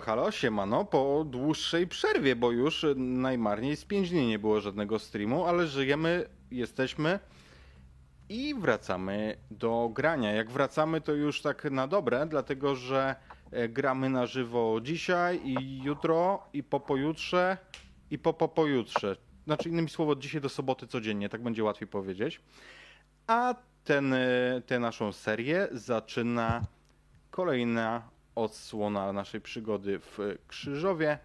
halo, halo, siemano, po dłuższej przerwie, bo już najmarniej z 5 dni nie było żadnego streamu, ale żyjemy, jesteśmy i wracamy do grania. Jak wracamy, to już tak na dobre, dlatego że e, gramy na żywo dzisiaj i jutro, i po pojutrze, i po po pojutrze. Znaczy innymi słowy, od dzisiaj do soboty codziennie, tak będzie łatwiej powiedzieć. A ten, e, tę naszą serię zaczyna kolejna odsłona naszej przygody w Krzyżowie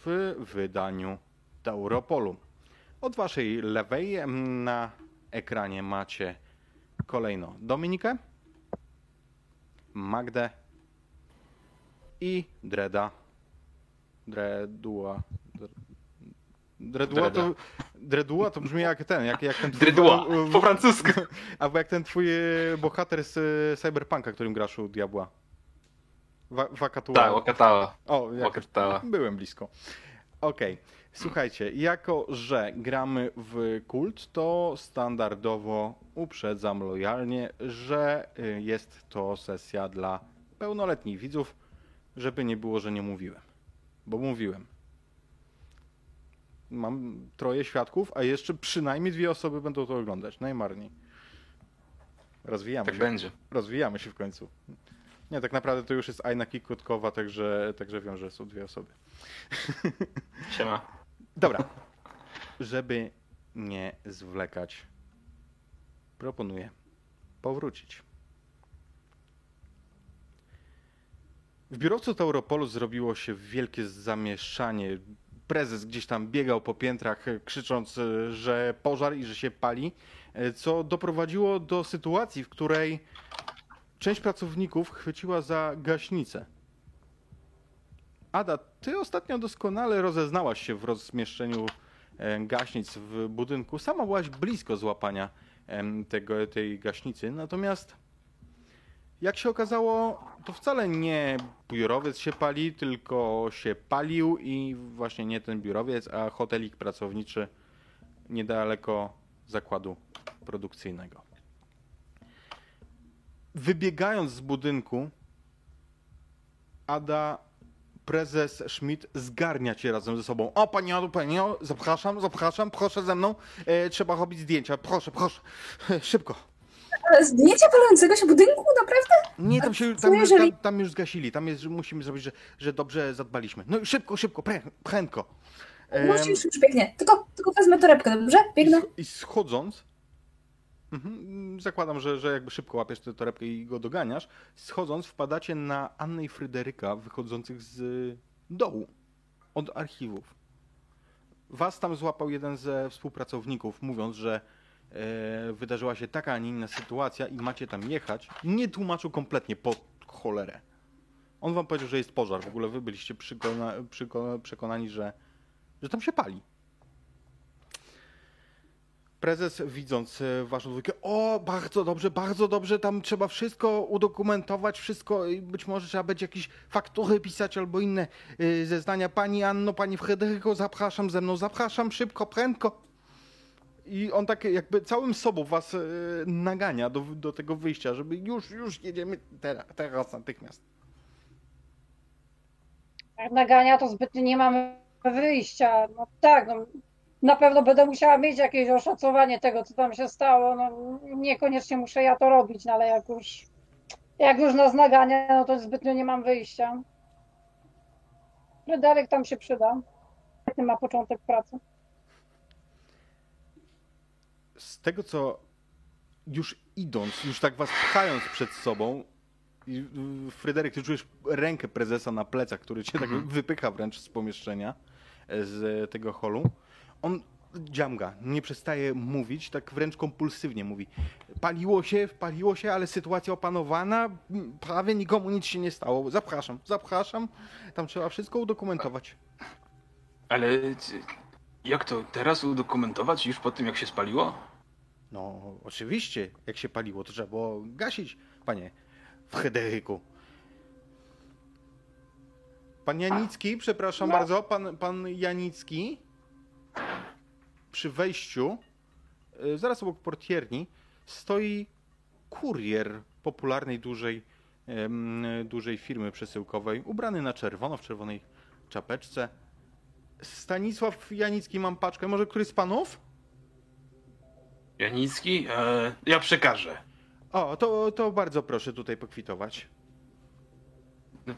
w wydaniu Tauropolu. Od waszej lewej na ekranie macie kolejno Dominikę, Magdę i Dreda. Dredua. Dredua to, Dredua to brzmi jak ten, jak, jak ten twój- po francusku. Albo jak ten twój bohater z e, Cyberpunka, którym grasz u Diabła. Wa. Tak, Wakatała. O. Wakatała. byłem blisko. Okej, słuchajcie, jako że gramy w kult, to standardowo uprzedzam lojalnie, że y, jest to sesja dla pełnoletnich widzów, żeby nie było, że nie mówiłem. Bo mówiłem. Mam troje świadków, a jeszcze przynajmniej dwie osoby będą to oglądać. Najmarniej. Rozwijamy Tak się. będzie. Rozwijamy się w końcu. Nie, tak naprawdę to już jest Aina Kikutkowa, także, także wiem, że są dwie osoby. Siema. Dobra. Żeby nie zwlekać, proponuję powrócić. W biurowcu Tauropolu zrobiło się wielkie zamieszanie. Prezes gdzieś tam biegał po piętrach, krzycząc, że pożar i że się pali, co doprowadziło do sytuacji, w której część pracowników chwyciła za gaśnicę. Ada, ty ostatnio doskonale rozeznałaś się w rozmieszczeniu e, gaśnic w budynku. Sama byłaś blisko złapania tego, tej gaśnicy, natomiast jak się okazało, to wcale nie biurowiec się pali, tylko się palił i właśnie nie ten biurowiec, a hotelik pracowniczy niedaleko zakładu produkcyjnego. Wybiegając z budynku, Ada, prezes Schmidt zgarnia cię razem ze sobą. O, pani Adu, pani, Adu, zapraszam, zapraszam, proszę ze mną. E, trzeba robić zdjęcia, proszę, proszę, szybko. Ale Zdjęcie palącego się budynku, naprawdę? Nie, tam się, tam, już, tam, tam już zgasili, tam jest, że musimy zrobić, że, że dobrze zadbaliśmy. No i szybko, szybko, prę- prędko. Em, Już, biegnie. Tylko, tylko wezmę torebkę, dobrze? I, Biegnę. sch- I schodząc, mhm, zakładam, że, że jakby szybko łapiesz tę torebkę i go doganiasz, schodząc wpadacie na Annę i Fryderyka wychodzących z dołu, od archiwów. Was tam złapał jeden ze współpracowników, mówiąc, że e, wydarzyła się taka, a nie inna sytuacja i macie tam jechać. Nie tłumaczył kompletnie po cholerę. On wam powiedział, że jest pożar. W ogóle wy byliście przykona, przyko, przekonani, że, że tam się pali. Prezes, widząc e, waszą dwójkę, o, bardzo dobrze, bardzo dobrze, tam trzeba wszystko udokumentować, wszystko, i być może trzeba będzie jakieś faktury pisać albo inne y, zeznania. Pani Anno, pani Fryderyko, zapraszam ze mną, zapraszam szybko, prędko. I on tak jakby całym sobą was e, nagania do, do tego wyjścia, żeby już, już jedziemy teraz, teraz natychmiast. Jak nagania, to zbytnio nie mamy wyjścia. No tak, no, na pewno będę musiała mieć jakieś oszacowanie tego, co tam się stało. No, niekoniecznie muszę ja to robić, no, ale jak już, jak już nas nagania, no to zbytnio nie mam wyjścia. Fryderyk tam się przyda. Świetny ma początek pracy. z tego co już idąc, już tak was pchając przed sobą, y, Fryderyk, ty czujesz rękę prezesa na plecach, który cię tak wypycha wręcz z pomieszczenia, e, z tego holu. On dziamga, nie przestaje mówić, tak wręcz kompulsywnie mówi. Paliło się, paliło się, ale sytuacja opanowana, prawie nikomu nic się nie stało. Zapraszam, zapraszam. Tam trzeba wszystko udokumentować. Ale jak to teraz udokumentować już po tym, jak się spaliło? No, oczywiście, jak się paliło, to trzeba było gasić, panie Fryderyku. Pan Janicki, przepraszam bardzo, pan, pan Janicki przy wejściu, y, zaraz obok portierni, stoi kurier popularnej dużej dużej firmy przesyłkowej, ubrany na czerwono, w czerwonej czapeczce. Stanisław Janicki, mam paczkę. Może któryś z panów? Janicki? E, ja przekażę. O, to, to bardzo proszę tutaj pokwitować.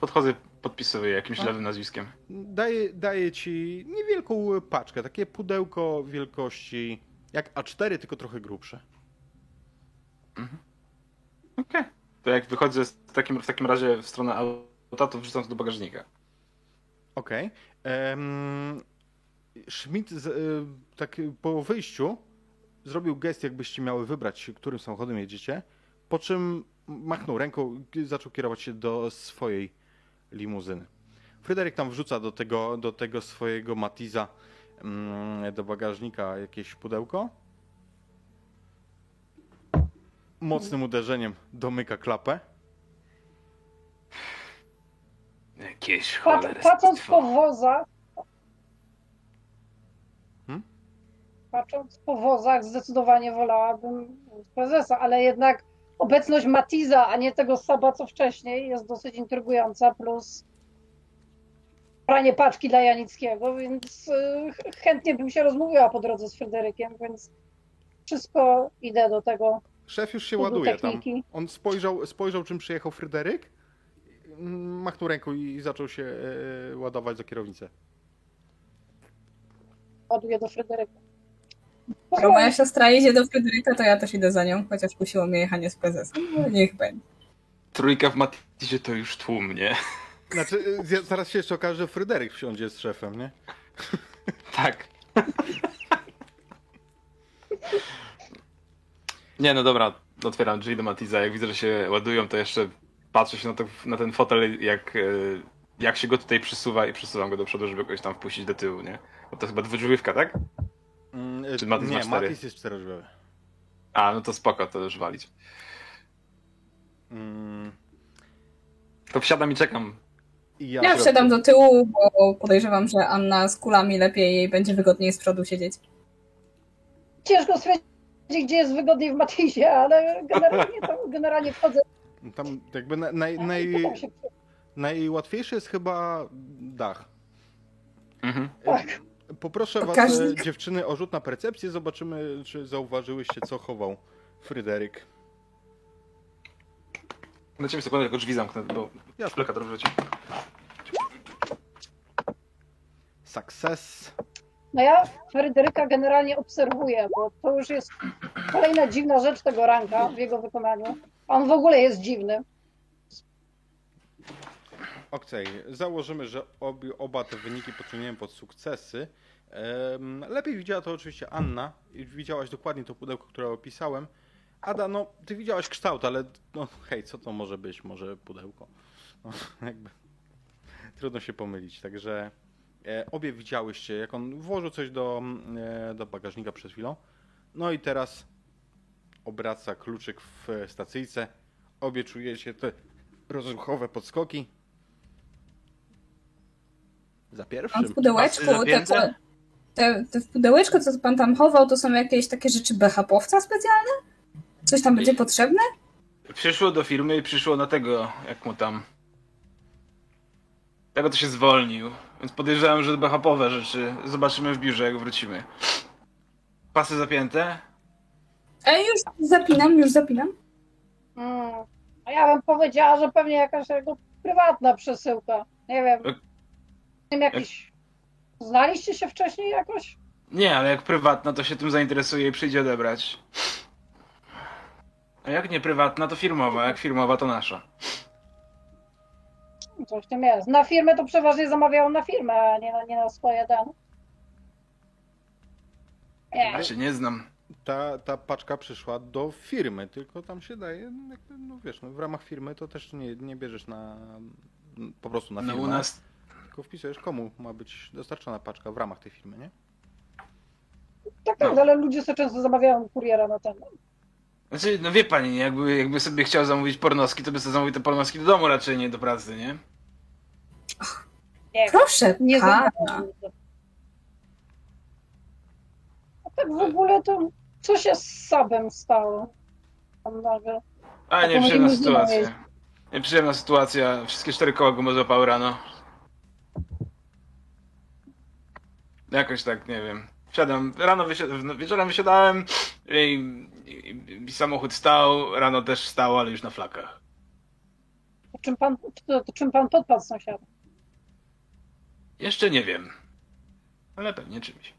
Podchodzę, podpisuję jakimś lewym nazwiskiem. Daję, daję ci niewielką paczkę, takie pudełko wielkości jak A4, tylko trochę grubsze. Okej. To jak wychodzę z takim, w takim razie w stronę auta, to wrzucam to do bagażnika. Okej. Em, Schmidt z, y, tak po wyjściu zrobił gest, jakbyście miały wybrać, którym samochodem jedziecie, po czym machnął ręką i zaczął kierować się do swojej limuzyny. Fryderyk tam wrzuca do tego, do tego swojego Matiza mm, do bagażnika jakieś pudełko. Mocnym uderzeniem domyka klapę. Jakieś Pat, cholerstwo. patrząc po wozach. Hmm? Patrząc po wozach, zdecydowanie wolałabym prezesa, ale jednak obecność Matiza, a nie tego Saba co wcześniej, jest dosyć intrygująca, plus pranie paczki dla Janickiego, więc y, ch- chętnie bym się rozmówiła po drodze z Fryderykiem, więc wszystko idę do tego Szef już się ładuje tam. techniki. On spojrzał, spojrzał czym przyjechał Fryderyk, mm, machnął ręką i zaczął się e, ładować za kierownicę. ładuję do Fryderyka. Skoro moja siostra jedzie do Fryderyka, to ja też idę za nią, chociaż kusiło mnie jechanie z prezesem. No, niech będzie. Trójka w Matizie to już tłum, nie? Znaczy, e, zaraz się jeszcze okaże, że Fryderyk wsiądzie z szefem, nie? Tak. Nie, no dobra, otwieram drzwi do Matiza. Jak widzę, że się ładują, to jeszcze patrzę się na, to, na ten fotel, jak, e, jak się go tutaj przysuwa i przesuwam go do przodu, żeby kogoś tam wpuścić do tyłu, nie? Bo to chyba dwudrzwiówka, tak? Mm, Czy Matiz nie, ma cztery? Matiz jest czterodrzwiowy. A, no to spoko, to już walić. Mm, To wsiadam i czekam. Ja, Ja wsiadam do tyłu, bo podejrzewam, że Anna z kulami lepiej jej będzie wygodniej z przodu siedzieć. Ciężko stwierdzić, gdzie jest wygodniej w Matizie, ale generalnie, to, generalnie wchodzę Tam jakby na, naj, naj, się, najłatwiejszy jest chyba dach. Mhm. tak. Poproszę was, Pokaźnik. e, dziewczyny, o rzut na percepcję. Zobaczymy, czy zauważyłyście, co chował Fryderyk. Na ciebie sekundę, tylko drzwi zamknę, bo Jasne. szpleka to wrzuci. Success. No ja Fryderyka generalnie obserwuję, bo to już jest kolejna dziwna rzecz tego ranka w jego wykonaniu. On w ogóle jest dziwny. Okej, założymy, że obie, oba te wyniki podsuniemy pod sukcesy. Lepiej widziała to oczywiście Anna. i Widziałaś dokładnie to pudełko, które opisałem. Ada, no, ty widziałaś kształt, ale no hej, co to może być? Może pudełko. No, jakby trudno się pomylić. Także e, obie widziałyście, jak on włożył coś do, mm, e, do bagażnika przed chwilą. No i teraz obraca kluczyk w stacyjce. Obie czujecie te rozruchowe podskoki. Za A pierwszym. w pudełeczku, te, te, w pudełeczku, co pan tam chował, to są jakieś takie rzeczy BHP-owca specjalne? Coś tam będzie potrzebne? Przyszło do firmy i przyszło na tego, jak mu tam. Tego to się zwolnił. Więc podejrzewam, że BHP-owe rzeczy zobaczymy w biurze, jak wrócimy. Pasy zapięte? Ej, już zapinam, już zapinam. Mm. A ja bym powiedziała, że pewnie jakaś jego prywatna przesyłka. Nie wiem. Wiem, jakiś... Znaliście się wcześniej jakoś? Nie, ale jak prywatna, to się tym zainteresuje i przyjdzie odebrać. A jak nie prywatna, to firmowa. Jak firmowa, to nasza. Coś w tym jest. Na firmę to przeważnie zamawiają na firmę, a nie na, nie na swoje dane. Nie. Ja się nie znam. ta, ta paczka przyszła do firmy, tylko tam się daje, no jakby, no wiesz, no w ramach firmy to też nie, nie bierzesz na po prostu na No firmę, u nas. Tylko wpisujesz komu ma być dostarczona paczka w ramach tej firmy, nie? Tak, tak, No. ale ludzie sobie często zamawiają kuriera na ten. Znaczy, no wie pani, jakby, jakby sobie chciał zamówić pornoski, to by sobie zamówił te pornoski do domu raczej, nie do pracy, nie? Nie, Proszę nie pana. zamawiają. A tak w ogóle to co się z Sabem stało? Tam nagle. A, nieprzyjemna sytuacja. Nieprzyjemna sytuacja. Wszystkie cztery koła go rano. Jakoś tak, nie wiem. Wsiadam, rano wysi- wieczorem wysiadałem i, i, i samochód stał, rano też stał, ale już na flakach. To czym pan, to, to czym pan podpadł sąsiada? Jeszcze nie wiem. Ale pewnie czymś.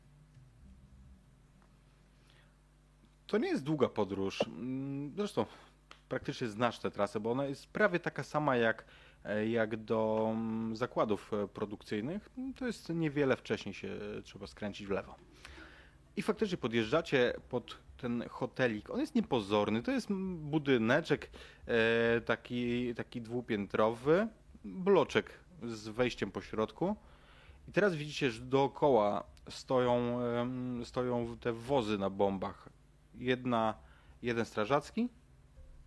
To nie jest długa podróż. Mm, Zresztą praktycznie znasz tę trasę, bo ona jest prawie taka sama jak, jak do mm, zakładów e, produkcyjnych. To jest niewiele wcześniej się trzeba skręcić w lewo. I faktycznie podjeżdżacie pod ten hotelik. On jest niepozorny. To jest mm, budyneczek e, taki, taki dwupiętrowy, bloczek z wejściem po środku. I teraz widzicie, że dookoła stoją, stoją te wozy na bombach. Jedna, jeden strażacki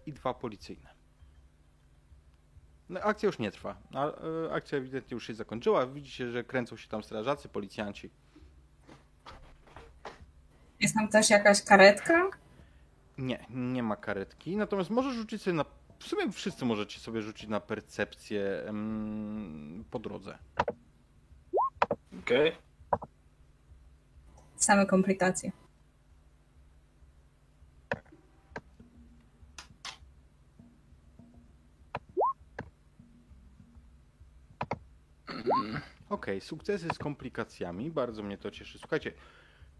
i dwa policyjne. No, akcja już nie trwa. A, e, akcja ewidentnie już się zakończyła. Widzicie, że kręcą się tam strażacy, policjanci. Jest tam też jakaś karetka? Nie, nie ma karetki. Natomiast możesz rzucić sobie na. W sumie wszyscy możecie sobie rzucić na percepcję em, po drodze. Okej. Same komplikacje. Okej, sukcesy z komplikacjami, bardzo mnie to cieszy. Słuchajcie,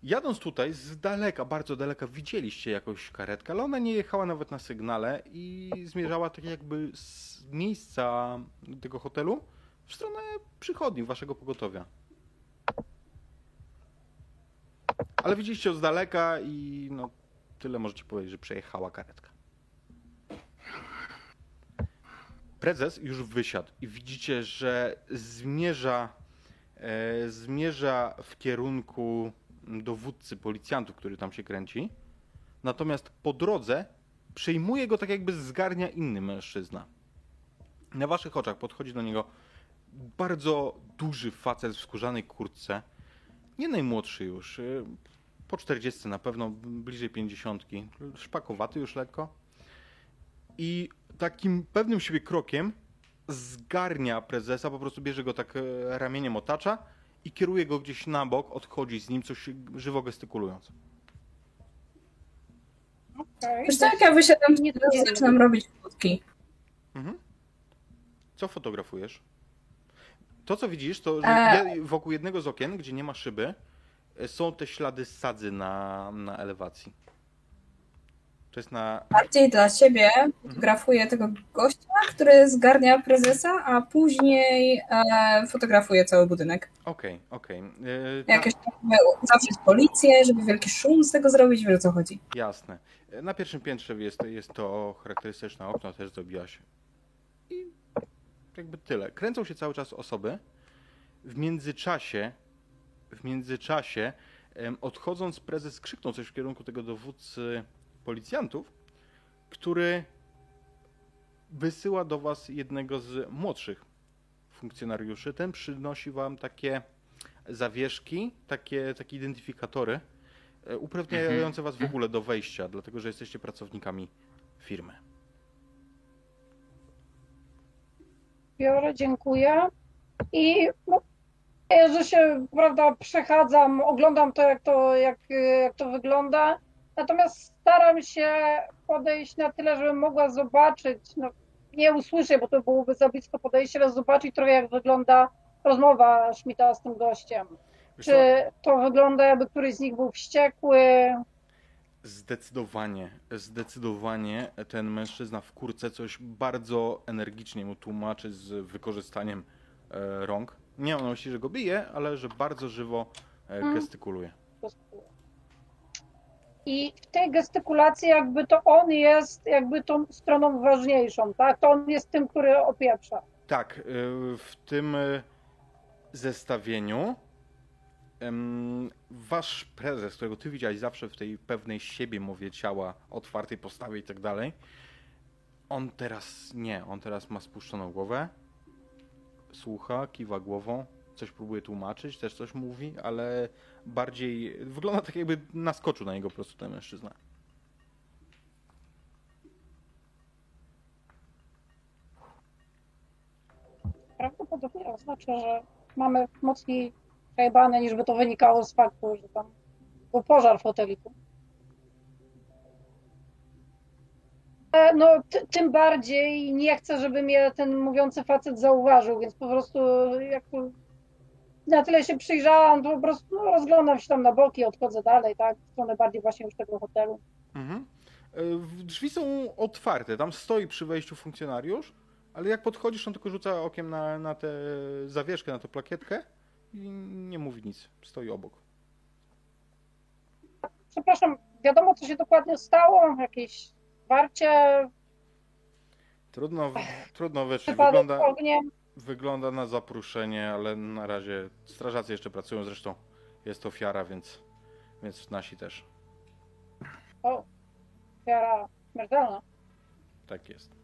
jadąc tutaj z daleka, bardzo daleka, widzieliście jakąś karetkę, ale ona nie jechała nawet na sygnale i zmierzała tak jakby z miejsca tego hotelu w stronę przychodni waszego pogotowia. Ale widzieliście z daleka i no tyle możecie powiedzieć, że przejechała karetka. Prezes już wysiadł i widzicie, że zmierza, e, zmierza w kierunku dowódcy policjantów, który tam się kręci. Natomiast po drodze przejmuje go tak jakby zgarnia inny mężczyzna. Na waszych oczach podchodzi do niego bardzo duży facet w skórzanej kurtce. Nie najmłodszy już, e, po 40 na pewno, bliżej 50. Szpakowaty już lekko. I takim pewnym siebie krokiem zgarnia prezesa, po prostu bierze go tak e, ramieniem otacza i kieruje go gdzieś na bok, odchodzi z nim, coś żywo gestykulując. Okay. Wiesz jak ja wysiadam, Nie zaczynam robić fotki. Mhm. Co fotografujesz? To, co widzisz, to że E. wokół jednego z okien, gdzie nie ma szyby, e, są te ślady sadzy na, na elewacji. To jest na. Bardziej dla ciebie fotografuję tego gościa, który zgarnia prezesa, a później e, fotografuję cały budynek. Okej, okej. E, ta- Jakieś tam zawrzeć policję, żeby wielki szum z tego zrobić, wiesz o co chodzi. Jasne. Na pierwszym piętrze jest, jest to charakterystyczne okno, też zrobiłaś. I jakby tyle. Kręcą się cały czas osoby. W międzyczasie, w międzyczasie, odchodząc, prezes krzyknął coś w kierunku tego dowódcy policjantów, który wysyła do was jednego z młodszych funkcjonariuszy. Ten przynosi wam takie zawieszki, takie, takie identyfikatory, e, uprawniające was w ogóle do wejścia, dlatego że jesteście pracownikami firmy. biorę, dziękuję. I no, ja, że się, prawda, przechadzam, oglądam to, jak to, jak, jak to wygląda. Natomiast staram się podejść na tyle, żebym mogła zobaczyć, no, nie usłyszę, bo to byłoby za blisko podejście, ale zobaczyć trochę, jak wygląda rozmowa Schmidta z tym gościem. Wiesz Czy to wygląda, jakby któryś z nich był wściekły? Zdecydowanie, zdecydowanie ten mężczyzna w kurce coś bardzo energicznie mu tłumaczy z wykorzystaniem e, rąk. Nie mam na myśli, że go bije, ale że bardzo żywo e, Mm. I w tej gestykulacji jakby to on jest jakby tą stroną ważniejszą, tak? To on jest tym, który opieprza. Tak, y, w tym y, zestawieniu wasz prezes, którego ty widziałeś zawsze w tej pewnej siebie mowie ciała, otwartej postawie i tak dalej, on teraz nie, on teraz ma spuszczoną głowę, słucha, kiwa głową, coś próbuje tłumaczyć, też coś mówi, ale bardziej wygląda tak jakby naskoczył na niego po prostu ten mężczyzna. prawdopodobnie oznacza, że mamy mocniej przejebane, niż by to wynikało z faktu, że tam był pożar w hoteliku. E, No, ty, tym bardziej nie chcę, żeby mnie ten mówiący facet zauważył, więc po prostu jak na tyle się przyjrzałam, to po prostu no, rozglądam się tam na boki, odchodzę dalej, tak, w stronę bardziej właśnie już tego hotelu. Mhm. E, Drzwi są otwarte, tam stoi przy wejściu funkcjonariusz, ale jak podchodzisz, on tylko rzuca okiem na, na tę zawieszkę, na tę plakietkę i nie mówi nic. Stoi obok. Przepraszam, wiadomo co się dokładnie stało? Jakieś warcie, Trudno, trudno wypadek wygląda, ogniem? Wygląda na zapruszenie, ale na razie strażacy jeszcze pracują, zresztą jest ofiara, więc, więc nasi też. O, ofiara śmiertelna. Tak jest.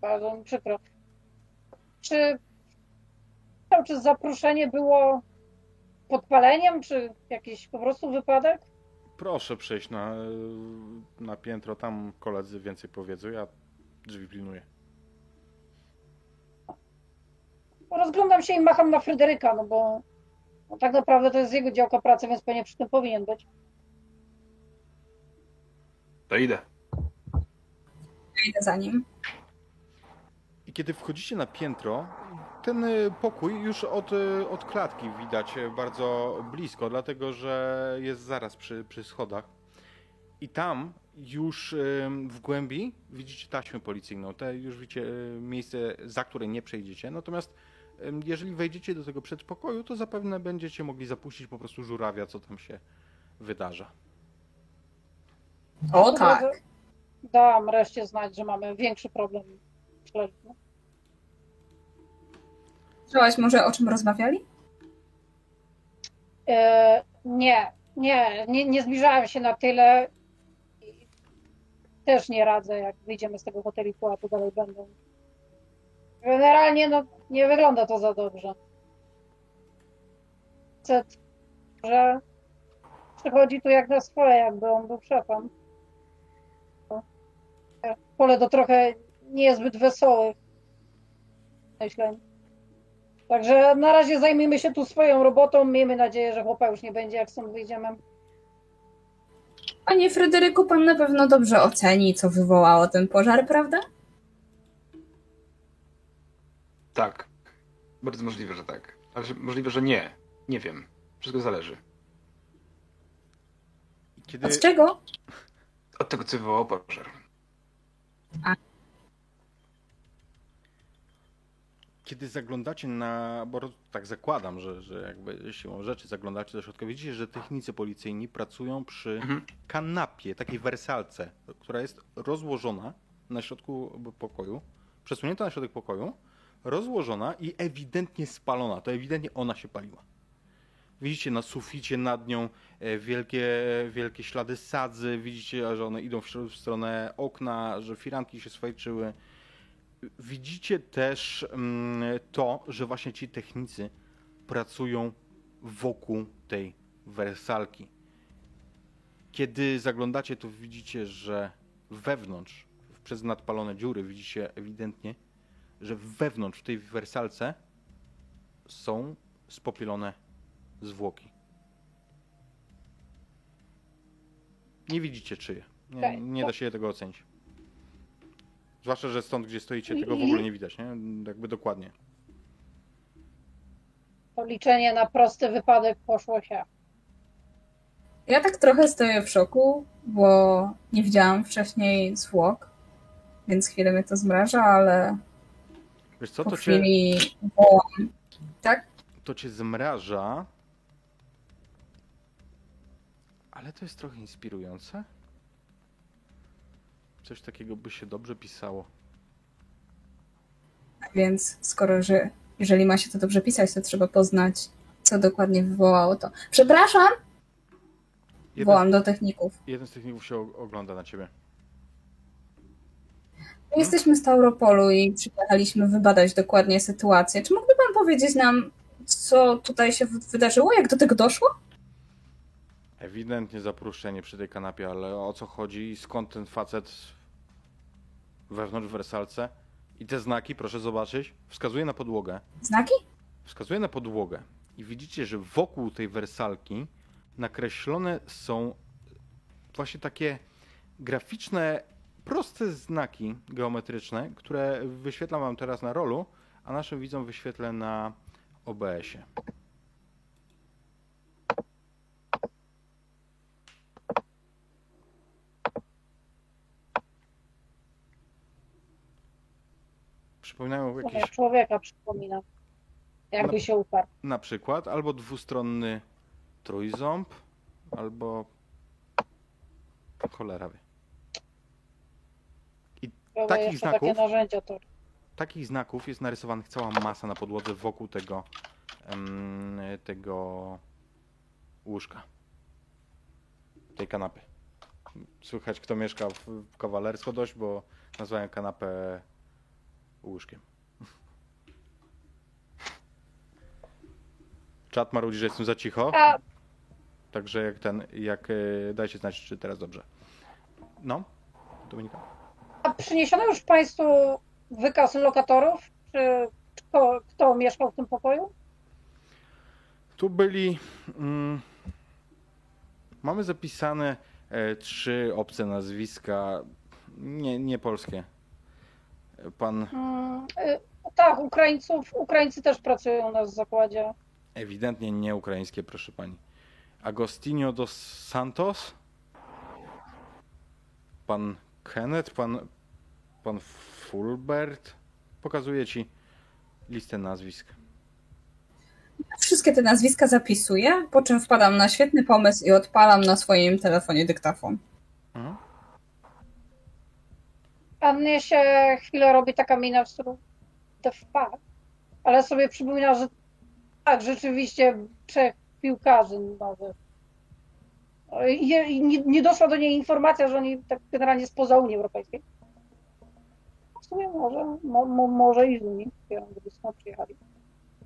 Bardzo mi przykro. Czy, czy zapruszenie było podpaleniem, czy jakiś po prostu wypadek? Proszę przejść na, na piętro, tam koledzy więcej powiedzą, ja drzwi pilnuję. Rozglądam się i macham na Fryderyka, no bo no tak naprawdę to jest jego działka pracy, więc pewnie przy tym powinien być. To idę. Idę za nim. I kiedy wchodzicie na piętro, ten y, pokój już od, y, od klatki widać y, bardzo blisko, dlatego że jest zaraz przy, przy schodach. I tam już w głębi widzicie taśmę policyjną. Te już widzicie miejsce, za które nie przejdziecie. Natomiast jeżeli wejdziecie do tego przedpokoju, to zapewne będziecie mogli zapuścić po prostu żurawia, co tam się wydarza. O tak. Dam reszcie znać, że mamy większy problem. Słyszałaś może o czym rozmawiali? E, nie, nie, nie, nie zbliżałem się na tyle. Też nie radzę, jak wyjdziemy z tego hoteliku, a tu dalej będą. Generalnie no, nie wygląda to za dobrze. Facet, że przychodzi tu jak na swoje, jakby on był szefem. Pole to trochę niezbyt wesołych myśleń. Także na razie zajmijmy się tu swoją robotą. Miejmy nadzieję, że chłopa już nie będzie, jak stąd wyjdziemy. Panie Fryderyku, pan na pewno dobrze oceni, co wywołało ten pożar, prawda? Tak. Bardzo możliwe, że tak. Ale możliwe, że nie. Nie wiem. Wszystko zależy. Kiedy... Od czego? Od tego, co wywołał pożar. Kiedy zaglądacie na, bo tak zakładam, że, że jakby siłą rzeczy zaglądacie do środka, widzicie, że technicy policyjni pracują przy Mhm. kanapie, takiej wersalce, która jest rozłożona na środku pokoju, przesunięta na środek pokoju, rozłożona i ewidentnie spalona. To ewidentnie ona się paliła. Widzicie na suficie nad nią e, wielkie, wielkie ślady sadzy, widzicie, że one idą w w stronę okna, że firanki się swajczyły. Widzicie też mm, to, że właśnie ci technicy pracują wokół tej wersalki. Kiedy zaglądacie, to widzicie, że wewnątrz, przez nadpalone dziury, widzicie ewidentnie, że wewnątrz w tej wersalce są spopielone zwłoki. Nie widzicie czyje. Nie, nie da się tego ocenić. Zwłaszcza, że stąd, gdzie stoicie, tego w ogóle nie widać, nie? Jakby dokładnie. To liczenie na prosty wypadek poszło się. Ja tak trochę stoję w szoku, bo nie widziałam wcześniej zwłok, więc chwilę mnie to zmraża, ale Wiesz co, po to cię, chwili wołam. Tak? to cię zmraża, ale to jest trochę inspirujące. Coś takiego by się dobrze pisało. Więc skoro, że jeżeli ma się to dobrze pisać, to trzeba poznać, co dokładnie wywołało to. Przepraszam! Jeden, Wołam do techników. jeden z techników się ogląda na ciebie. My Jesteśmy z Tauropolu i przyjechaliśmy wybadać dokładnie sytuację. Czy mógłby pan powiedzieć nam, co tutaj się wydarzyło? Jak do tego doszło? Ewidentnie zapruszczenie przy tej kanapie, ale o co chodzi i skąd ten facet? wewnątrz w wersalce i te znaki, proszę zobaczyć, wskazuje na podłogę. Znaki? Wskazuje na podłogę i widzicie, że wokół tej wersalki nakreślone są właśnie takie graficzne, proste znaki geometryczne, które wyświetlam wam teraz na rolu, a naszym widzom wyświetlę na OBS-ie. Przypominają jakieś człowieka przypomina. Jakby No. się uparł. na przykład albo dwustronny trójząb, albo cholera wie. Chyba Takich jeszcze znaków? takie narzędzia to Takich znaków jest narysowanych cała masa na podłodze wokół tego, em, tego łóżka. Tej kanapy. Słychać, kto mieszka w, w kawalersko dość, bo nazwałem kanapę łóżkiem. Czat marudzi, że jestem za cicho. A Także jak ten, jak e, dajcie znać, czy teraz dobrze. No, Dominika. A przyniesiono już Państwu wykaz lokatorów? Czy kto, kto mieszkał w tym pokoju? Tu byli. Mm, mamy zapisane e, trzy obce nazwiska, nie, nie polskie. Pan Mm, y, tak, Ukraińców, Ukraińcy też pracują u nas w zakładzie. ewidentnie nie ukraińskie, proszę pani. Agostinho dos Santos. Pan Kenneth, pan, pan Fulbert. Pokazuję ci listę nazwisk. Wszystkie te nazwiska zapisuję, po czym wpadam na świetny pomysł i odpalam na swoim telefonie dyktafon. Mhm. A mnie się chwilę robi taka mina w stylu the fuck. Ale sobie przypomina, że tak, rzeczywiście trzech piłkarzy nowych. Nie, nie doszła do niej informacja, że oni tak generalnie spoza Unii Europejskiej. W sumie może, mo, mo, może i z Unii, gdyby skąd przyjechali.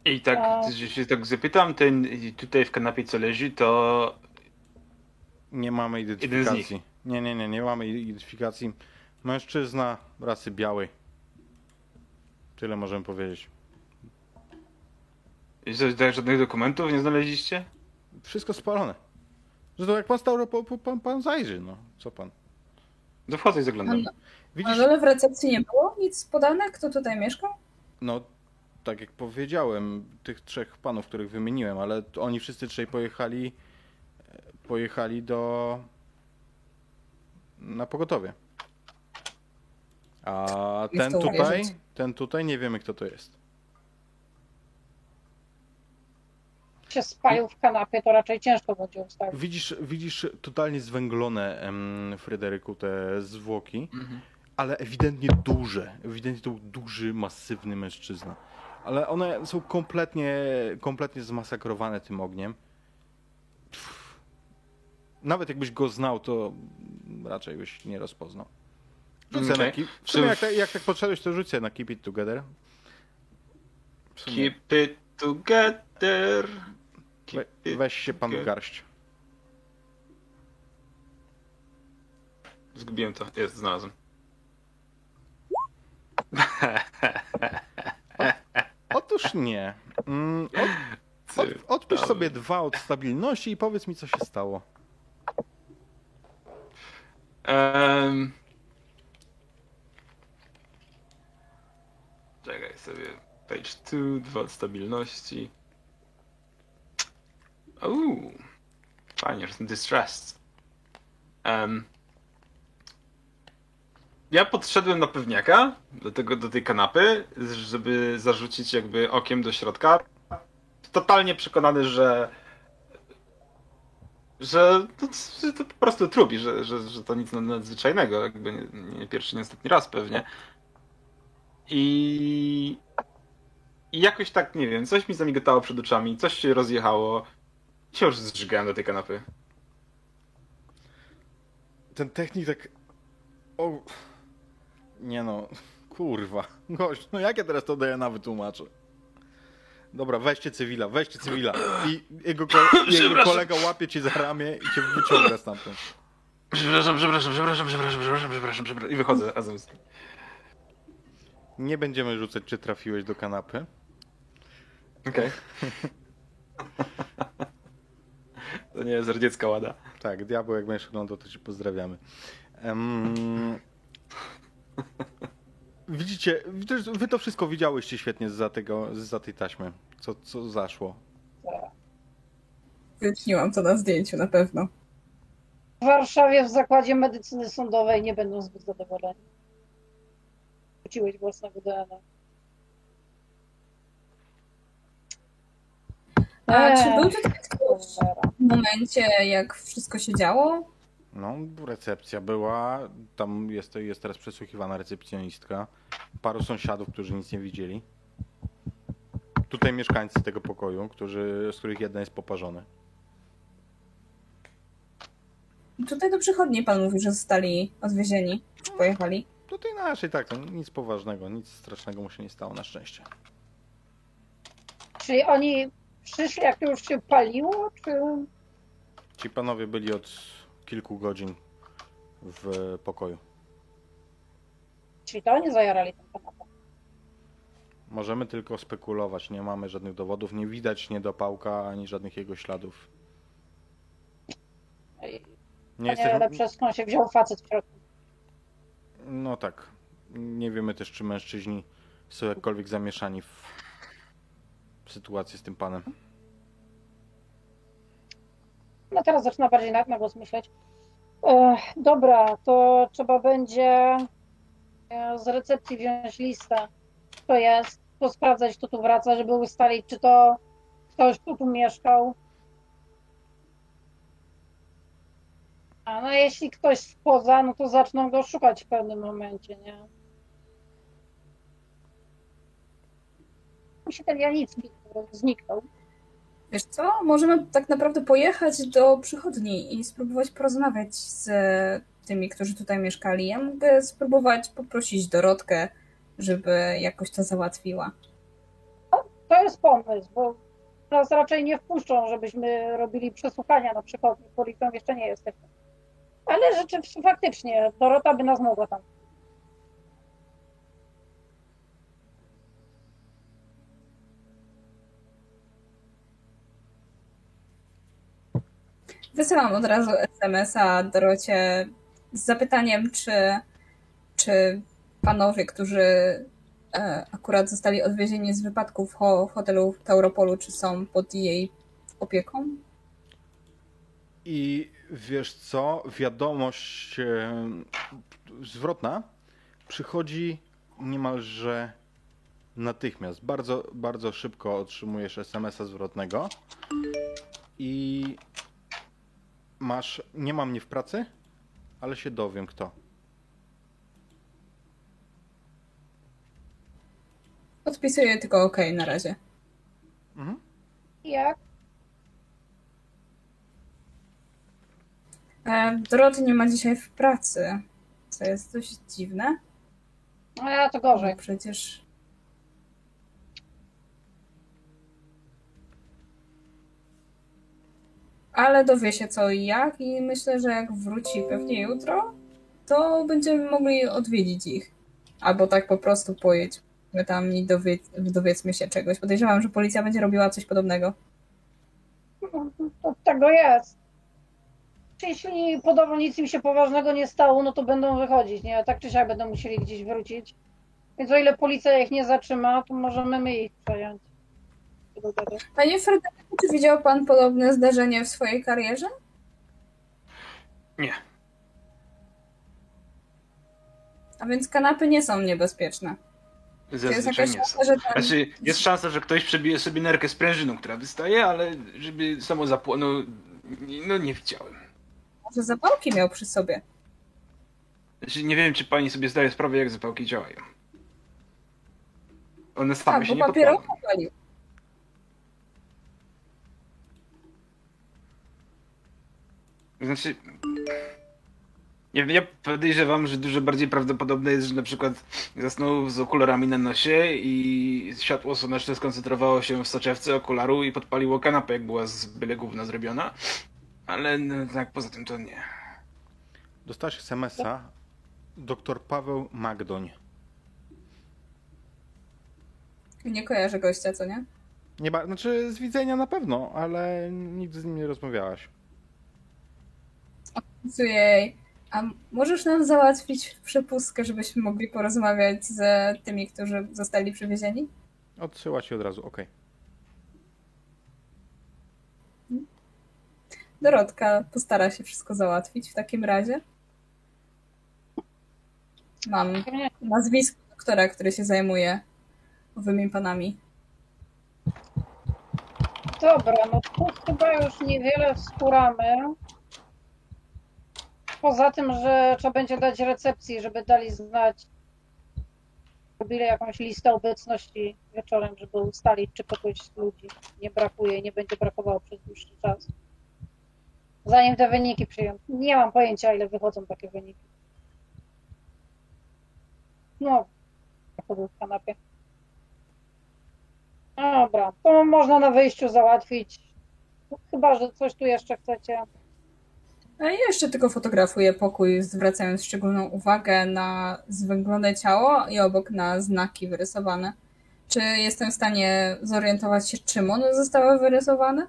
I tak, A- że się tak zapytam, ten tutaj w kanapie co leży, to Nie mamy identyfikacji. Nie, nie, nie, nie mamy identyfikacji. Mężczyzna rasy białej. Tyle możemy powiedzieć. I że tak żadnych dokumentów nie znaleźliście? Wszystko spalone. Zresztą jak pan stał, po, po, pan, pan zajrzy, no. Co pan? To wchodzę i zaglądam. a Widzisz, dole w recepcji nie było nic podane? Kto tutaj mieszkał? no tak jak powiedziałem, tych trzech panów, których wymieniłem, ale to oni wszyscy trzej pojechali, e, pojechali do, na pogotowie. A ten tutaj, uwierzyć. ten tutaj nie wiemy kto to jest. Się spalił w kanapie, to raczej ciężko będzie ustalić. Widzisz, widzisz totalnie zwęglone, em, Fryderyku, te zwłoki, Mhm. ale ewidentnie duże. Ewidentnie to był duży, masywny mężczyzna. Ale one są kompletnie, kompletnie zmasakrowane tym ogniem. Pff. Nawet jakbyś go znał, to raczej byś nie rozpoznał. Rzucę Okej. na keep. W sumie jak, tak- jak tak podszedłeś, to rzucę na Keep It Together. Keep it together. we, Keep it weź się pan w garść. Zgubiłem to. Jest, znalazłem. Otóż nie. Mm, od, Od, odpisz sobie dwa od stabilności i powiedz mi, co się stało. Um... Czekaj sobie. Page 2, dwa od stabilności. Uuu. Fajnie, że jestem distressed. Um... Ja podszedłem na pewniaka do, tego, do tej kanapy, żeby zarzucić jakby okiem do środka. Totalnie przekonany, że że to, to po prostu trupi, że, że, że to nic nadzwyczajnego, jakby nie, nie pierwszy, nie ostatni raz pewnie. I, I jakoś tak, nie wiem, coś mi zamigotało przed oczami, coś się rozjechało. I się już zżygałem do tej kanapy. Ten technik tak. O. Nie no, kurwa. Gość, no jak ja teraz to DNA wytłumaczę? Dobra, weźcie cywila, weźcie cywila. I jego, jego kolega łapie cię za ramię i cię wyciąga stamtąd. Przepraszam, przepraszam, przepraszam, przepraszam, przepraszam, przepraszam, przepraszam. I wychodzę razem z nim. Nie będziemy rzucać, czy trafiłeś do kanapy. Okej. to nie jest radziecka łada. Tak, diabeł, jak będziesz oglądał, to ci pozdrawiamy. Em, Widzicie, wy- wy to wszystko widziałyście świetnie za tego, za tej taśmy, co, co zaszło. Wytniłam to na zdjęciu na pewno. W Warszawie w zakładzie medycyny sądowej nie będą zbyt zadowoleni. Wróciłeś własnego DNA. A Eee, czy był tutaj ktoś w momencie, jak wszystko się działo? No, recepcja była, tam jest, jest teraz przesłuchiwana recepcjonistka, paru sąsiadów, którzy nic nie widzieli. Tutaj mieszkańcy tego pokoju, którzy, z których jeden jest poparzony. Tutaj do przychodni pan mówi, że zostali odwiezieni. Czy pojechali? Tutaj naszej, tak, to nic poważnego, nic strasznego mu się nie stało na szczęście. Czyli oni przyszli, jak już się paliło, czy... Ci panowie byli od kilku godzin w pokoju. Czyli to oni zajarali ten kanapę. Możemy tylko spekulować, nie mamy żadnych dowodów, nie widać niedopałka ani żadnych jego śladów. Nie Nie, jesteśmy... ale przez skąd się wziął facet w środku. No tak. Nie wiemy też, czy mężczyźni są jakkolwiek zamieszani w, w sytuację z tym panem. No teraz zaczyna bardziej na, na głos myśleć. Dobra, to trzeba będzie e, z recepcji wziąć listę. Kto jest, posprawdzać, kto tu wraca, żeby ustalić, czy to ktoś, kto tu mieszkał. A no jeśli ktoś spoza, no to zaczną go szukać w pewnym momencie, nie? Mi się ten Janicki zniknął. Wiesz co? Możemy tak naprawdę pojechać do przychodni i spróbować porozmawiać z tymi, którzy tutaj mieszkali. Ja mogę spróbować poprosić Dorotkę, żeby jakoś to załatwiła. To jest pomysł, bo nas raczej nie wpuszczą, żebyśmy robili przesłuchania na przychodni. Policją jeszcze nie jesteśmy. Ale rzeczywiście, faktycznie, Dorota by nas mogła tam. Wysyłam od razu SMS-a Dorocie z zapytaniem, czy, czy panowie, którzy e, akurat zostali odwiezieni z wypadku w, ho, w hotelu w Tauropolu, czy są pod jej opieką? I wiesz co? Wiadomość e, zwrotna przychodzi niemalże natychmiast. Bardzo, bardzo szybko otrzymujesz SMS-a zwrotnego i masz, nie ma mnie w pracy, ale się dowiem kto. Podpisuję tylko OK na razie. Mhm. Jak? Doroty nie ma dzisiaj w pracy, co jest dość dziwne. No ja to gorzej. Bo przecież. Ale dowie się co i jak, i myślę, że jak wróci pewnie jutro, to będziemy mogli odwiedzić ich. Albo tak po prostu pojedźmy tam i dowie, dowiedzmy się czegoś. Podejrzewam, że policja będzie robiła coś podobnego. To tego jest. Jeśli podobno nic im się poważnego nie stało, no to będą wychodzić, nie? Tak czy siak będą musieli gdzieś wrócić. Więc o ile policja ich nie zatrzyma, to możemy my ich przejąć. Panie Frederiku, czy widział pan podobne zdarzenie w swojej karierze? Nie. A więc kanapy nie są niebezpieczne. Jest Zazwyczaj jakaś nie są. szansa, że. Znaczy, jest szansa, że ktoś przebije sobie nerkę sprężyną, która wystaje, ale żeby samo zapłonął, no nie widziałem. Może zapałki miał przy sobie. Znaczy, nie wiem, czy pani sobie zdaje sprawę, jak zapałki działają. One same Tak, się bo nie papierowo podpalą. palił. Znaczy... Nie wiem, ja podejrzewam, że dużo bardziej prawdopodobne jest, że na przykład zasnął z okularami na nosie i światło słoneczne skoncentrowało się w soczewce okularu i podpaliło kanapę, jak była z byle gówna zrobiona. Ale no, tak poza tym to nie. Dostałeś SMS-a. Doktor Paweł Magdoń. Nie kojarzę gościa, co nie? Nie ba- znaczy z widzenia na pewno, ale nigdy z nim nie rozmawiałaś. Jej. A możesz nam załatwić przepustkę, żebyśmy mogli porozmawiać z tymi, którzy zostali przywiezieni? Odsyła ci od razu, okej. Dorotka postara się wszystko załatwić w takim razie. Mam nazwisko doktora, który się zajmuje owymi panami. Dobra, no tu chyba już niewiele wspóramy. Poza tym, że trzeba będzie dać recepcji, żeby dali znać, robili jakąś listę obecności wieczorem, żeby ustalić, czy kogoś z ludzi nie brakuje i nie będzie brakowało przez dłuższy czas. Zanim te wyniki przyjdą. Nie mam pojęcia, ile wychodzą takie wyniki. No, był w kanapie. Dobra, to można na wyjściu załatwić. Chyba, że coś tu jeszcze chcecie. A ja jeszcze tylko fotografuję pokój, zwracając szczególną uwagę na zwęglone ciało i obok na znaki wyrysowane. Czy jestem w stanie zorientować się, czym one zostały wyrysowane?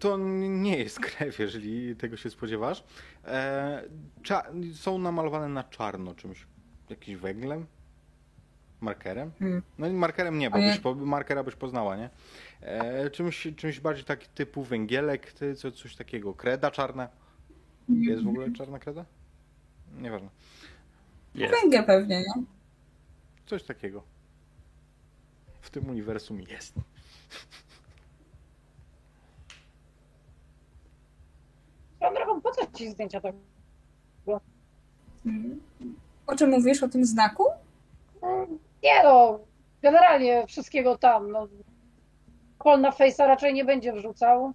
To nie jest krew, jeżeli tego się spodziewasz. E, cza- są namalowane na czarno czymś. Jakimś węglem? Markerem? Hmm. No i markerem nie, bo byś, po, markera byś poznała, nie? E, czymś, czymś bardziej taki typu węgielek, ty, co, coś takiego. Kreda czarna. Jest w ogóle czarna kreda? Nieważne. Jest. Węgiel pewnie, nie? Coś takiego. W tym uniwersum jest. Swoją drogą, po co ci zdjęcia tak? Mm. O czym mówisz? O tym znaku? Mm, Nie no, generalnie wszystkiego tam. No. Pol na Face'a raczej nie będzie wrzucał.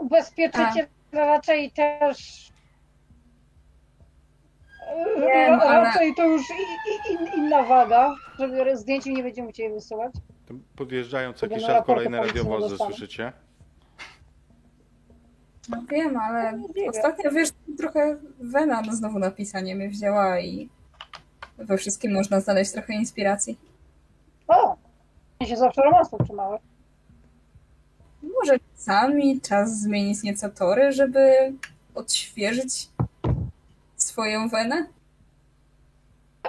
Ubezpieczyciel raczej też. Wiem, ale- raczej to już i, i, in- inna waga, żeby zdjęć nie będziemy musieli wysyłać. Tam podjeżdżają co Sobie jakiś czas kolejne radiowozy, słyszycie? No wiem, ale ostatnio wiesz, trochę wena no znowu na pisanie mnie wzięła i we wszystkim można znaleźć trochę inspiracji. O! Ja się zawsze romansów trzymałeś. Może czasami czas zmienić nieco tory, żeby odświeżyć swoją wenę?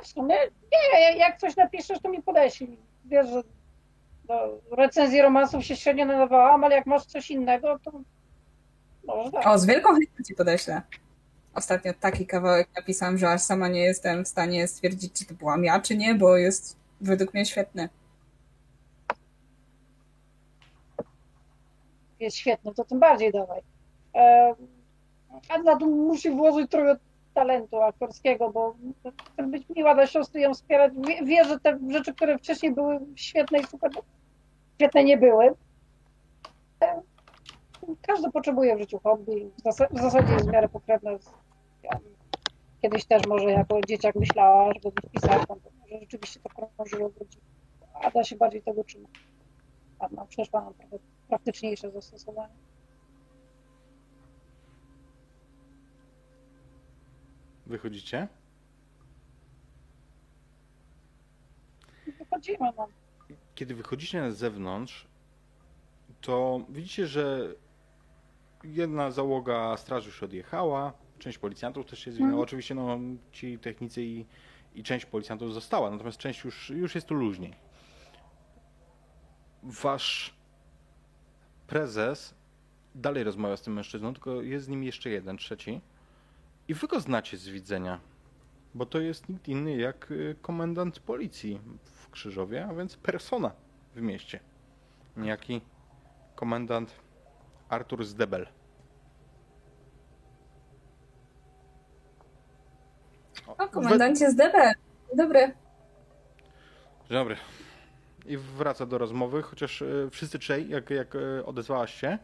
W sumie nie, jak coś napiszesz, to mi podeślij. Wiesz, że do recenzji romansów się średnio nadawałam, ale jak masz coś innego, to może tak. O, z wielką chęcią ci podeślę. Ostatnio taki kawałek napisałam, że aż sama nie jestem w stanie stwierdzić, czy to byłam ja, czy nie, bo jest według mnie świetny. jest świetny, to tym bardziej dawaj. E, A na to musi włożyć trochę talentu aktorskiego, bo chcę być miła dla siostry, ją wspierać. Wie, wie, że te rzeczy, które wcześniej były świetne i super, świetne nie były. Każdy potrzebuje w życiu hobby. W zas- w zasadzie jest w miarę pokrewne. z- ja Kiedyś też może jako dzieciak myślała, żeby być pisarką, to może rzeczywiście to krążyło w rodzinie. Ada się bardziej tego trzyma. Anna przeszła na trochę praktyczniejsze zastosowanie. Wychodzicie? Wychodzimy, no. Kiedy wychodzicie na zewnątrz, to widzicie, że jedna załoga straży już odjechała, część policjantów też się zwinęła. Mhm. Oczywiście no, ci technicy i, i część policjantów została, natomiast część już, już jest tu luźniej. Wasz prezes dalej rozmawia z tym mężczyzną, tylko jest z nim jeszcze jeden, trzeci. I wy go znacie z widzenia, bo to jest nikt inny jak y, komendant policji w Krzyżowie, a więc persona w mieście. Niejaki komendant Artur Zdebel. O, komendancie z DB. Dobry. Dzień dobry. I wraca do rozmowy, chociaż e, wszyscy trzej, jak, jak e, odezwałaś się,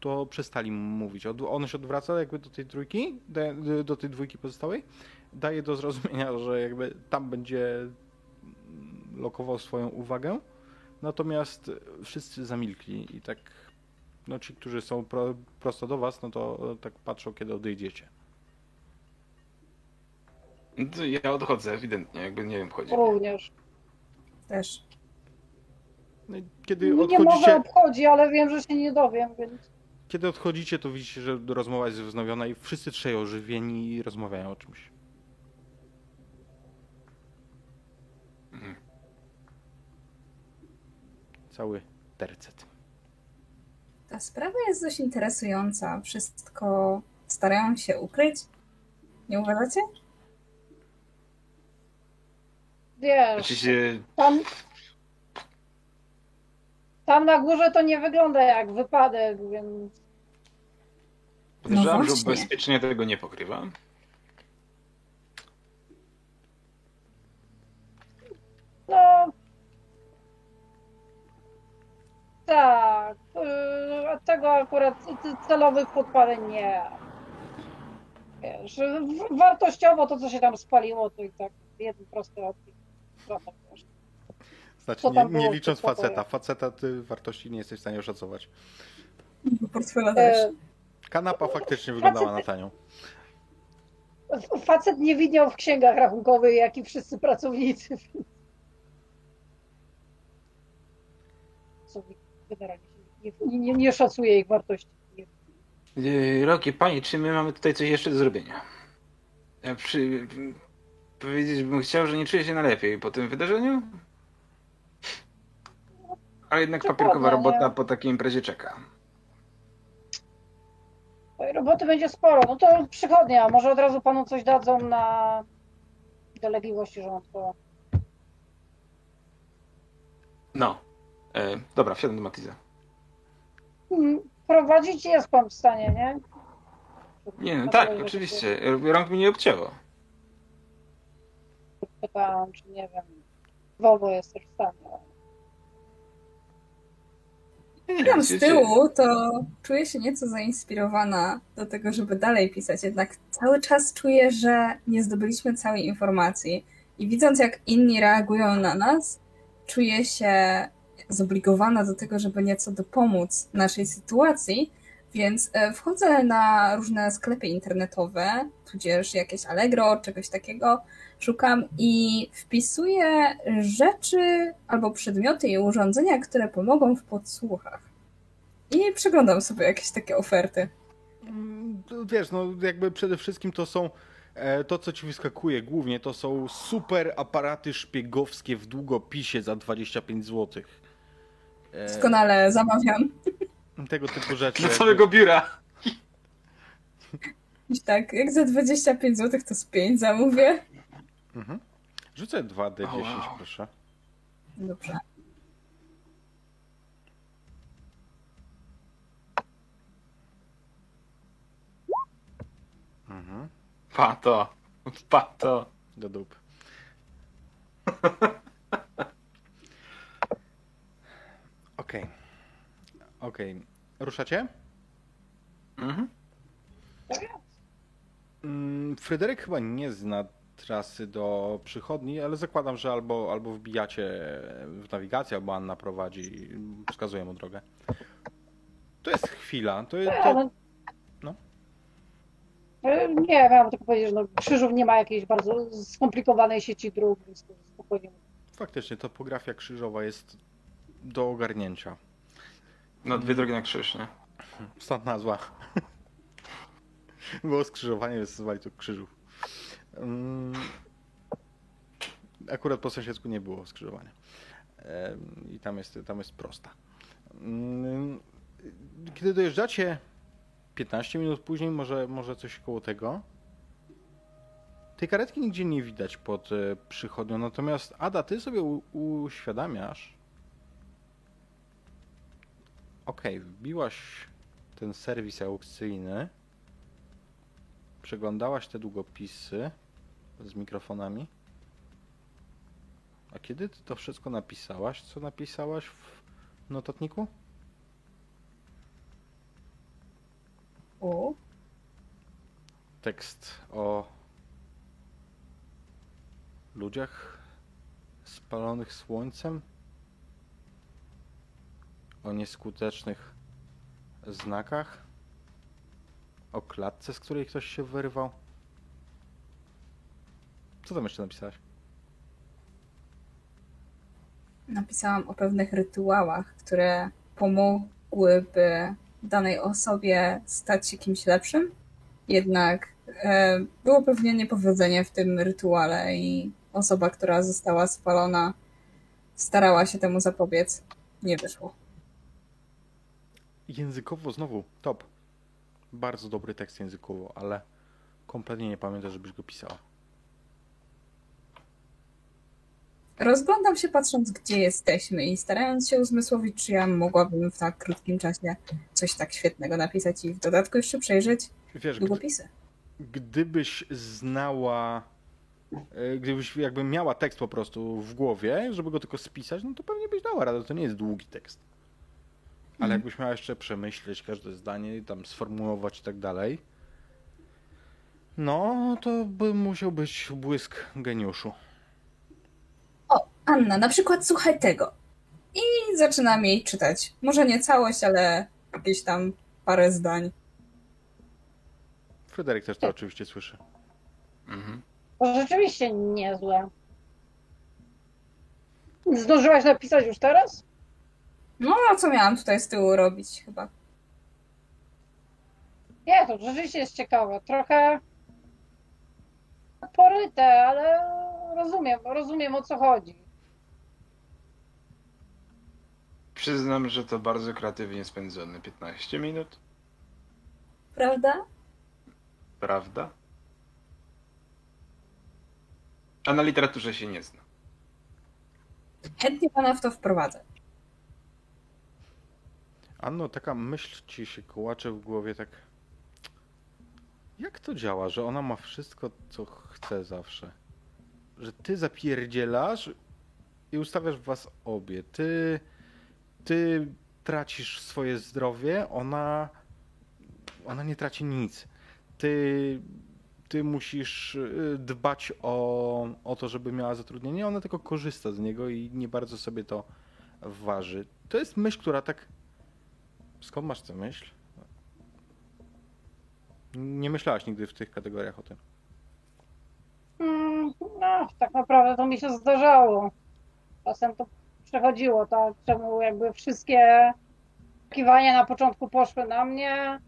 to przestali mówić. On się odwraca jakby do tej trójki, da- do tej dwójki pozostałej, daje do zrozumienia, że jakby tam będzie lokował swoją uwagę, natomiast wszyscy zamilkli i tak, no ci, którzy są pro, prosto do was, no to e, tak patrzą, kiedy odejdziecie. No ja odchodzę ewidentnie, jakby nie wiem, chodzi. Również. Też. No i Kiedy Mnie może odchodzicie, obchodzi, ale wiem, że się nie dowiem, więc... kiedy odchodzicie, to widzicie, że rozmowa jest wznowiona i wszyscy trzej ożywieni i rozmawiają o czymś. Mhm. Cały tercet. Ta sprawa jest dość interesująca. Wszystko starają się ukryć. Nie uważacie? Wiesz, Oczywiście tam... Tam na górze to nie wygląda jak wypadek, więc... podejrzewam, że właśnie. ubezpieczenie tego nie pokrywa. No... Tak, yy, a tego akurat c- celowych podpaleń nie. Wiesz, wartościowo to, co się tam spaliło, to i tak jeden prosty wiesz. Znaczy, Co nie, nie licząc faceta. Faceta ty wartości nie jesteś w stanie oszacować. Portfela też. E, Kanapa faktycznie wyglądała na tanią. Facet nie widniał w księgach rachunkowych, jak i wszyscy pracownicy. Co generalnie nie, nie, nie szacuje ich wartości. Yy, Roki, panie, czy my mamy tutaj coś jeszcze do zrobienia? Ja przy... Powiedzieć bym chciał, że nie czuję się najlepiej po tym wydarzeniu. Ale jednak Dokładnie, papierkowa robota po takiej imprezie czeka. Oj, Roboty będzie sporo. No to przychodnia. Może od razu panu coś dadzą na dolegliwości żołądkowe. No. E, dobra, wsiadam do Matiza. Mm, Prowadzić jest pan w stanie, nie? Nie, no tak, oczywiście. Rąk mi nie obcięło. Pytałam, czy nie wiem. Volvo jest też w stanie. Nie, nie, Tam z tyłu to czuję się nieco zainspirowana do tego, żeby dalej pisać. Jednak cały czas czuję, że nie zdobyliśmy całej informacji. I widząc, jak inni reagują na nas, czuję się zobligowana do tego, żeby nieco dopomóc naszej sytuacji. Więc e, wchodzę na różne sklepy internetowe, tudzież jakieś Allegro, czegoś takiego, szukam i wpisuję rzeczy albo przedmioty i urządzenia, które pomogą w podsłuchach. I przeglądam sobie jakieś takie oferty. Mm, to Wiesz, no jakby przede wszystkim to są e, to, co ci wyskakuje głównie, to są super aparaty szpiegowskie w długopisie za 25 zł. Doskonale zamawiam. tego typu rzeczy. Do całego biura. Tak, jak za 25 zł to z 5 zamówię. Mhm. Rzucę 2D10, O, wow. proszę. Dobrze. Mhm. Pato. Pato. Do dup. Okej. Okej. Ruszacie? Mhm. Mm, Fryderyk chyba nie zna trasy do przychodni, ale zakładam, że albo, albo wbijacie w nawigację, albo Anna prowadzi, wskazuje mu drogę. To jest chwila. To, to, no. no. E, Nie, miałam tylko powiedzieć, że no, Krzyżów nie ma jakiejś bardzo skomplikowanej sieci dróg, więc to spokojnie. faktycznie topografia krzyżowa jest do ogarnięcia. No, dwie drogi na krzyż, nie? Stąd nazwa. Było skrzyżowanie, więc nazwali to krzyżów. Mm, Akurat po sąsiedzku nie było skrzyżowania. I tam jest, tam jest prosta. Mm, Kiedy dojeżdżacie 15 minut później, może, może coś koło tego, tej karetki nigdzie nie widać pod e, przychodnią, natomiast Ada, ty sobie uświadamiasz, okej, wbiłaś ten serwis aukcyjny, przeglądałaś te długopisy z mikrofonami. A kiedy ty to wszystko napisałaś? Co napisałaś w notatniku? U. Tekst o ludziach spalonych słońcem, o nieskutecznych znakach, o klatce, z której ktoś się wyrwał. Co tam jeszcze napisałaś? Napisałam o pewnych rytuałach, które pomogłyby danej osobie stać się kimś lepszym. Jednak e, było pewnie niepowodzenie w tym rytuale i osoba, która została spalona, starała się temu zapobiec. Nie wyszło. Językowo znowu top. Bardzo dobry tekst językowo, ale kompletnie nie pamiętam, żebyś go pisała. Rozglądam się patrząc, gdzie jesteśmy i starając się uzmysłowić, czy ja mogłabym w tak krótkim czasie coś tak świetnego napisać i w dodatku jeszcze przejrzeć Wiesz, długopisy. gdybyś znała, e, gdybyś jakby miała tekst po prostu w głowie, żeby go tylko spisać, no to pewnie byś dała radę. To nie jest długi tekst. Ale Mhm. jakbyś miała jeszcze przemyśleć każde zdanie i tam sformułować i tak dalej, no to by musiał być błysk geniuszu. O, Anna, na przykład słuchaj tego. I zaczynam jej czytać. Może nie całość, ale jakieś tam parę zdań. Fryderyk też to oczywiście słyszy. Mhm. To rzeczywiście niezłe. Zdążyłaś napisać już teraz? No, a co miałam tutaj z tyłu robić chyba? Nie, to rzeczywiście jest ciekawe. Trochę poryte, ale rozumiem, rozumiem o co chodzi. Przyznam, że to bardzo kreatywnie spędzone 15 minut, Prawda? prawda? A na literaturze się nie zna. Chętnie pana w to wprowadzę. Anno, taka myśl ci się kołacze w głowie, tak. Jak to działa, że ona ma wszystko, co chce zawsze? Że ty zapierdzielasz i ustawiasz was obie. Ty, ty tracisz swoje zdrowie, ona, ona nie traci nic. Ty, ty musisz y, dbać o, o to, żeby miała zatrudnienie, ona tylko korzysta z niego i nie bardzo sobie to waży. To jest myśl, która tak Skąd masz tę myśl? Nie myślałaś nigdy w tych kategoriach o tym. Mm, No, tak naprawdę to mi się zdarzało. Czasem to przechodziło, tak? Czemu jakby wszystkie oczekiwania na początku poszły na mnie? E,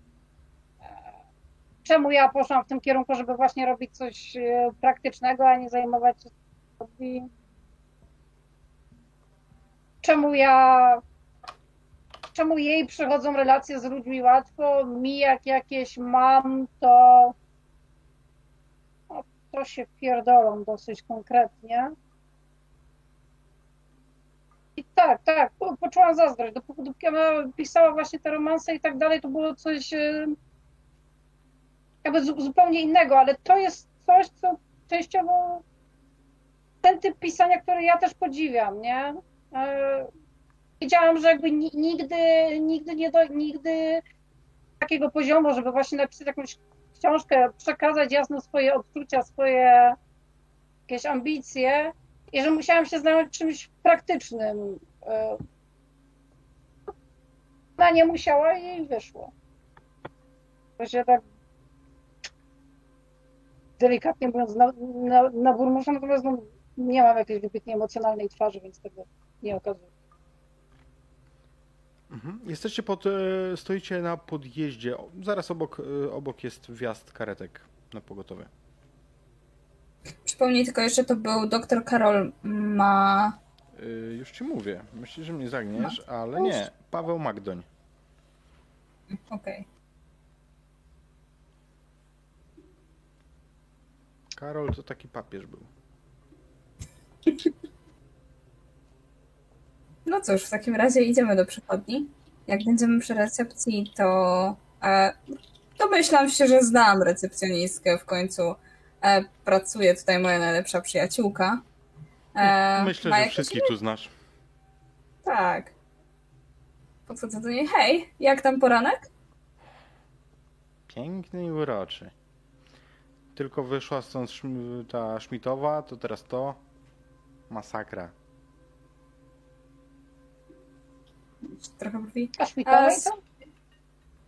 Czemu ja poszłam w tym kierunku, żeby właśnie robić coś e, praktycznego, a nie zajmować się? Czemu ja czemu jej przychodzą relacje z ludźmi łatwo, mi jak jakieś mam, to no, to się pierdolą dosyć konkretnie. I tak, tak, po- poczułam zazdrość. Dopóki, dopóki ona pisała właśnie te romanse i tak dalej, to było coś e, jakby zu- zupełnie innego, ale to jest coś, co częściowo ten typ pisania, który ja też podziwiam, nie? Wiedziałam, że jakby ni- nigdy, nigdy nie do, nigdy takiego poziomu, żeby właśnie napisać jakąś książkę, przekazać jasno swoje odczucia, swoje jakieś ambicje i że musiałam się zająć czymś praktycznym. E, Ona nie musiała i jej wyszło. To się tak delikatnie mówiąc na, na, na burmusza, natomiast no, nie mam jakiejś wybitnie emocjonalnej twarzy, więc tego nie okazuję. Mhm. Jesteście pod, e, stoicie na podjeździe. Zaraz obok, e, obok jest wjazd karetek na pogotowie. Przypomnij tylko jeszcze, to był dr Karol ma... E, Już ci mówię. Myślisz, że mnie zagniesz, ale nie. Paweł Magdoń. Okej. Karol to taki papież był. No cóż, w takim razie idziemy do przychodni. Jak będziemy przy recepcji, to e, domyślam się, że znam recepcjonistkę. W końcu e, pracuje tutaj moja najlepsza przyjaciółka. E, Myślę, że wszystkich tu znasz. Tak. Podchodzę do niej. Hej, jak tam poranek? Piękny i uroczy. Tylko wyszła stąd ta Szmitowa, to teraz to. Masakra. Trochę brwi. A s- to?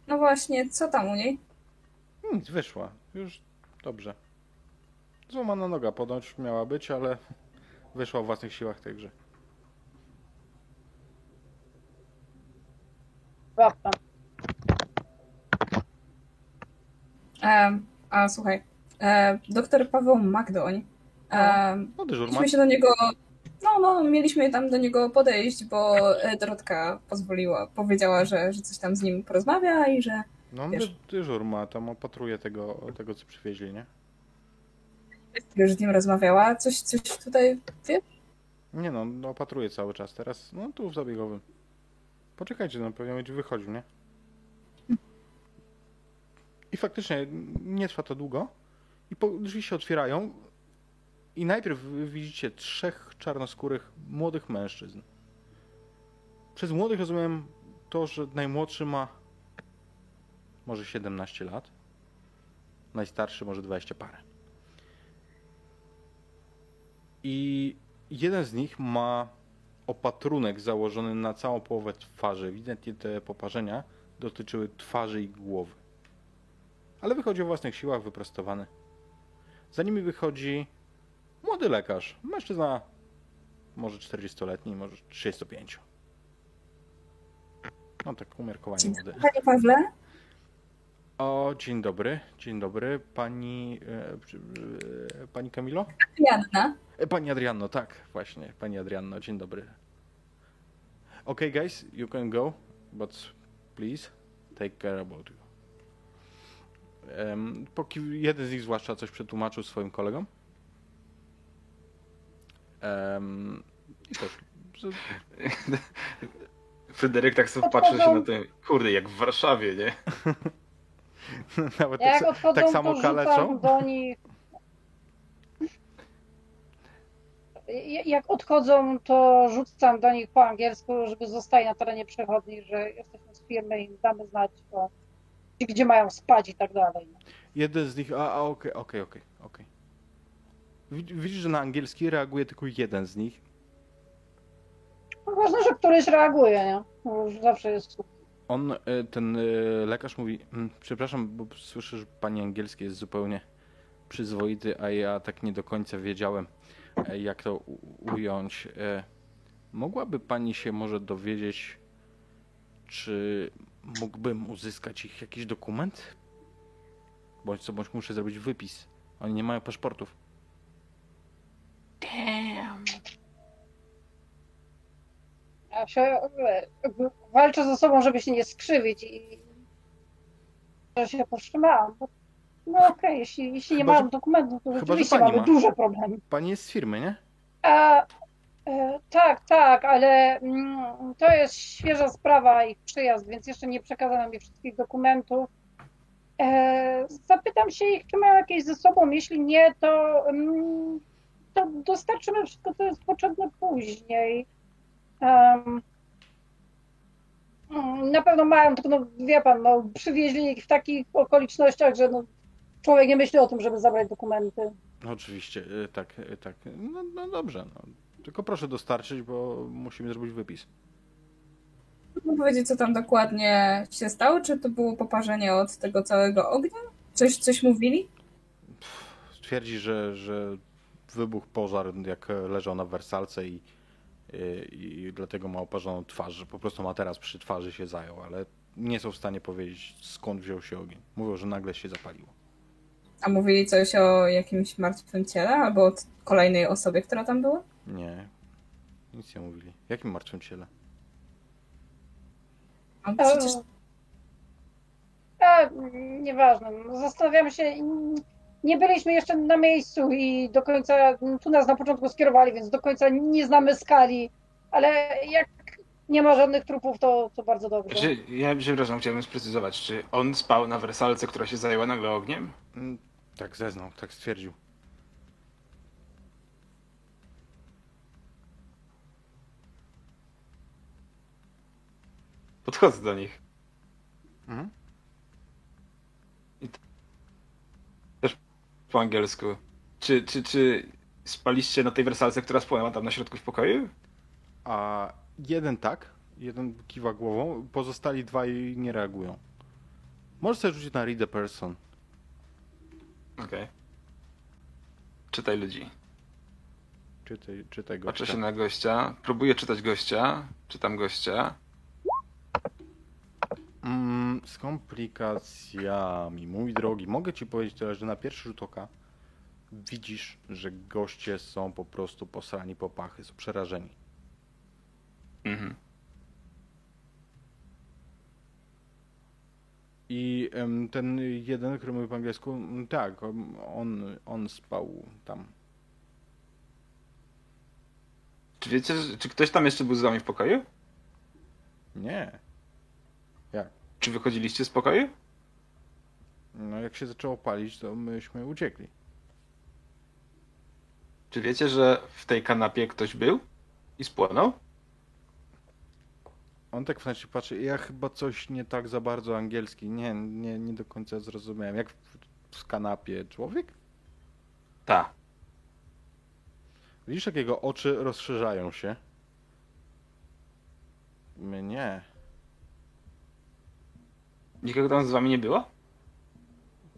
No właśnie, co tam u niej? Nic, wyszła. Już dobrze. Złamana noga ponoć miała być, ale wyszła o własnych siłach także. Warto. E, a słuchaj, e, doktor Paweł Magdoń. E, No dyżur ma. mieliśmy się do niego. No, no, mieliśmy tam do niego podejść, bo e, Dorotka pozwoliła, powiedziała, że, że coś tam z nim porozmawia i że No wiesz. dy, dyżur ma, tam opatruje tego, tego co przywieźli, nie? już z nim rozmawiała. Coś, coś tutaj wie? Nie no, no, opatruje cały czas teraz. No tu w zabiegowym. Poczekajcie, no pewnie będzie wychodził, nie? I faktycznie nie trwa to długo. I po, drzwi się otwierają. I najpierw widzicie trzech czarnoskórych młodych mężczyzn. Przez młodych rozumiem to, że najmłodszy ma może 17 lat. Najstarszy może 20 parę. I jeden z nich ma opatrunek założony na całą połowę twarzy. Ewidentnie te poparzenia dotyczyły twarzy i głowy. Ale wychodzi o własnych siłach, wyprostowany. Za nimi wychodzi młody lekarz. Mężczyzna może 40-letni, może 35. No tak umiarkowanie młody. Panie Pawle. O, dzień dobry, dzień dobry. Pani, e, e, pani Kamilo? Janna. E, Pani Adrianno, tak, właśnie, pani Adrianno, dzień dobry. Okay, guys, you can go, but please take care about you. Póki jeden z nich zwłaszcza coś przetłumaczył swoim kolegom. Em, I też. z- Fryderyk tak sobie patrzy się na tym, kurde, jak w Warszawie, nie? Nawet Jak tak, odchodzą, tak samo to rzucam kaleczą. do nich. Ja- Jak odchodzą, to rzucam do nich po angielsku, żeby zostali na terenie przechodni, że jesteśmy z firmy i damy znać, o, gdzie mają spać i tak dalej. Jeden z nich. A, a okej, okej, okej, Widzisz, że na angielski reaguje tylko jeden z nich. No ważne, że któryś reaguje, nie? Już zawsze jest On, e, ten e, lekarz mówi, "Mm, przepraszam, bo słyszę, że pani angielski jest zupełnie przyzwoity, a ja tak nie do końca wiedziałem, e, jak to u- ująć. E, Mogłaby pani się może dowiedzieć, czy mógłbym uzyskać ich jakiś dokument? Bądź co, bądź muszę zrobić wypis. Oni nie mają paszportów. Ja się e, walczę ze sobą, żeby się nie skrzywić i że się powstrzymałam. No okej, jeśli, jeśli nie Chyba, mają dokumentów, to rzeczywiście mamy ma. duże problemy. Pani jest z firmy, nie? A, e, tak, tak, ale mm, to jest świeża sprawa, ich przyjazd, więc jeszcze nie przekazano mi wszystkich dokumentów. E, zapytam się ich, czy mają jakieś ze sobą. Jeśli nie, to, mm, to dostarczymy wszystko, co jest potrzebne później. Mm, na pewno mają, tylko no, wie pan, no, przywieźli ich w takich okolicznościach, że no, człowiek nie myśli o tym, żeby zabrać dokumenty. No Oczywiście, e, tak, e, tak. No, no dobrze, no. Tylko proszę dostarczyć, bo musimy zrobić wypis. Mógł powiedzieć, co tam dokładnie się stało? Czy to było poparzenie od tego całego ognia? Coś, coś mówili? Twierdzi, że, że wybuchł pożar, jak leżał na wersalce i, i, i dlatego ma oparzoną twarz, że po prostu ma teraz przy twarzy się zajął, ale nie są w stanie powiedzieć skąd wziął się ogień. Mówią, że nagle się zapaliło. A mówili coś o jakimś martwym ciele albo o kolejnej osobie, która tam była? Nie, nic nie mówili. Jakim martwym ciele? A przecież A, nieważne. No, Zastanawiamy się. Nie byliśmy jeszcze na miejscu i do końca. Tu nas na początku skierowali, więc do końca nie znamy skali. Ale jak nie ma żadnych trupów, to, to bardzo dobrze. Czy, ja, przepraszam, chciałbym sprecyzować, czy on spał na wersalce, która się zajęła nagle ogniem? Mm, Tak zeznał, tak stwierdził. Podchodzę do nich. Mhm. Po angielsku. Czy, czy, czy spaliście na tej wersalce, która spłonęła tam na środku w pokoju? A jeden tak, jeden kiwa głową, pozostali dwaj nie reagują. Możesz sobie rzucić na read a person. Okej. Czytaj ludzi. Czytaj, czytaj go. Patrzę się na gościa, próbuję czytać gościa, czytam gościa. Mm, z komplikacjami, mój drogi, mogę ci powiedzieć tyle, że na pierwszy rzut oka widzisz, że goście są po prostu posrani po pachy, są przerażeni. Mhm. I em, ten jeden, który mówi po angielsku, mm, tak, on- on, on spał tam. Czy wiecie, że- czy ktoś tam jeszcze był z wami w pokoju? Nie. Czy wychodziliście z pokoju? No jak się zaczęło palić, to myśmy uciekli. Czy wiecie, że w tej kanapie ktoś był i spłonął? On tak w sensie patrzy, ja chyba coś nie tak za bardzo angielski. Nie, nie, nie do końca zrozumiałem. Jak w, w kanapie człowiek? Ta. Widzisz, jak jego oczy rozszerzają się? My nie. Nikogo tam z wami nie było?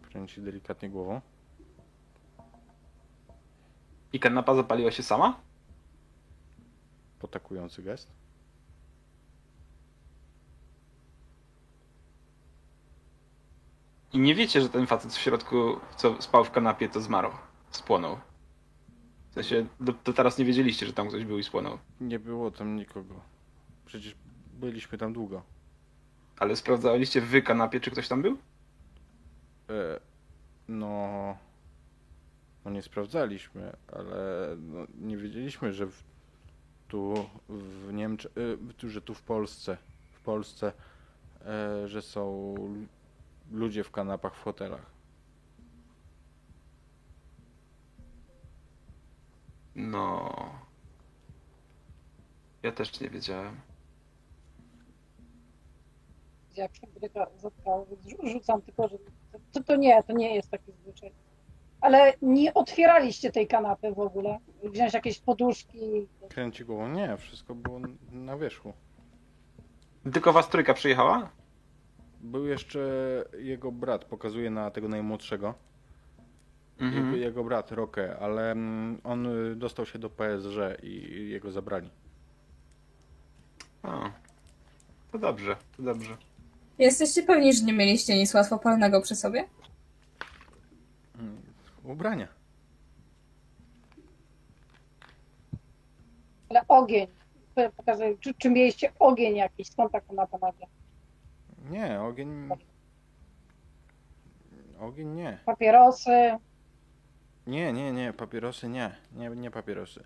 Kręci delikatnie głową. I kanapa zapaliła się sama? Potakujący gest. I nie wiecie, że ten facet w środku, co spał w kanapie, to zmarł. Spłonął. W sensie, do, do teraz nie wiedzieliście, że tam ktoś był i spłonął. Nie było tam nikogo. Przecież byliśmy tam długo. Ale sprawdzaliście w kanapie, czy ktoś tam był? E, no. No nie sprawdzaliśmy, ale no, nie wiedzieliśmy, że w, tu w Niemczech, e, że tu w Polsce, w Polsce, e, że są lu- ludzie w kanapach w hotelach. No. Ja też nie wiedziałem. Jak się bryka zatkało, więc rzu- rzucam tylko, że to, to nie, to nie jest taki zwyczaj. Ale nie otwieraliście tej kanapy w ogóle? Wziąć jakieś poduszki? Kręci głową, nie, wszystko było na wierzchu. Tylko was trójka przyjechała? Był jeszcze jego brat, pokazuje na tego najmłodszego. Jego, Mhm. jego brat, Roque, ale mm, on y, dostał się do PSG i jego zabrali. O. To dobrze, to dobrze. Jesteście pewni, że nie mieliście nic łatwopalnego przy sobie? Mm, Ubrania. Ale ogień. Pokazuję, czy, czy mieliście ogień jakiś? Skąd ta kanapa nagle? Nie, ogień. Ogień nie. Papierosy? Nie, nie, nie, papierosy nie. Nie, nie papierosy.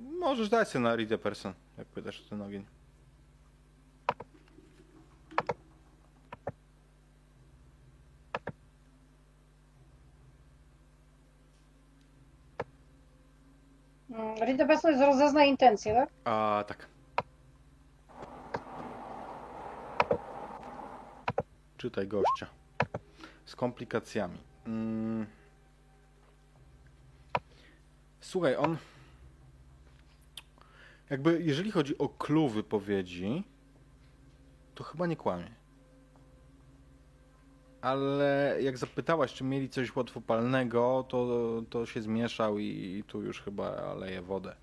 Możesz dać sobie na Read a Person, jak pytasz o ten ogień. Read the jest rozezna intencje, tak? A tak. Czytaj gościa. Z komplikacjami. Mm. Słuchaj, on. Jakby, jeżeli chodzi o clue wypowiedzi, to chyba nie kłamie. Ale jak zapytałaś, czy mieli coś łatwopalnego, to, to się zmieszał i tu już chyba leje wodę.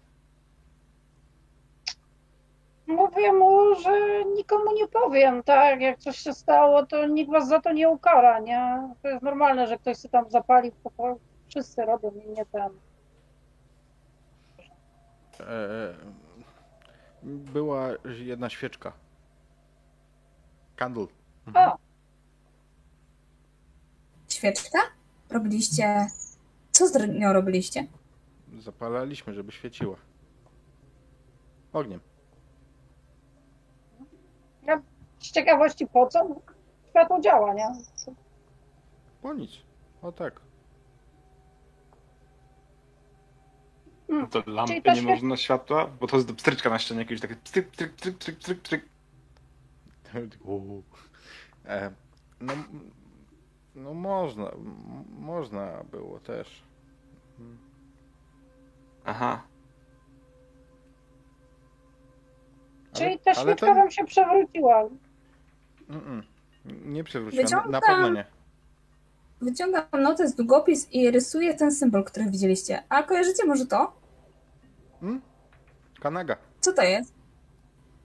Mówię mu, że nikomu nie powiem, tak? Jak coś się stało, to nikt was za to nie ukara, nie? To jest normalne, że ktoś się tam zapali w pokoju. Wszyscy robią, nie, nie ten. E, była jedna świeczka. Candle. A, Świeczka? Robiliście... Co z nią robiliście? Zapalaliśmy, żeby świeciła. Ogniem. z ciekawości po co? Światło działa, nie? Po nic. O tak. No to lampy to nie można światła, bo to jest pstryczka na ścianie jakieś takie pstryk, pstryk, pstryk, pstryk, pstryk. E, no, no można. Można było też. Aha. Czyli ta ale to- wam się przewróciła. Mm-mm. Nie przewróciłem. Na Wyciągam. pewno nie. wyciągam notes, długopis i rysuję ten symbol, który widzieliście. A kojarzycie może to? Hmm? Kanaga. Co to jest?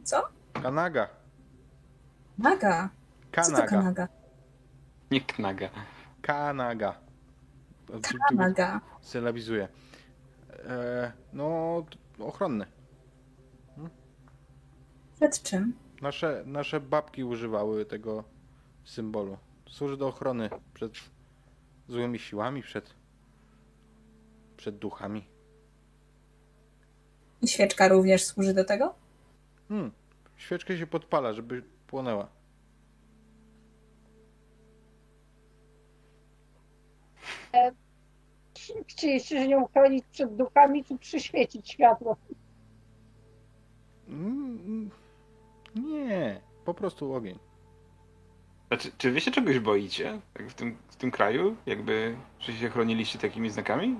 Co? Kanaga. Naga. Co to Kanaga. Kanaga? Nie knaga. Kanaga. Kanaga. Sylabizuję. E, no, ochronny. Przed czym? Nasze, nasze babki używały tego symbolu. Służy do ochrony przed złymi siłami, przed, przed duchami. I świeczka również służy do tego? Hmm. Świeczkę się podpala, żeby płonęła. Chcieliście się nią chronić przed duchami, czy przyświecić światło? Mm, Nie, po prostu ogień. A czy, czy wy się czegoś boicie tak w, tym, w tym kraju? Jakby, że się chroniliście takimi znakami?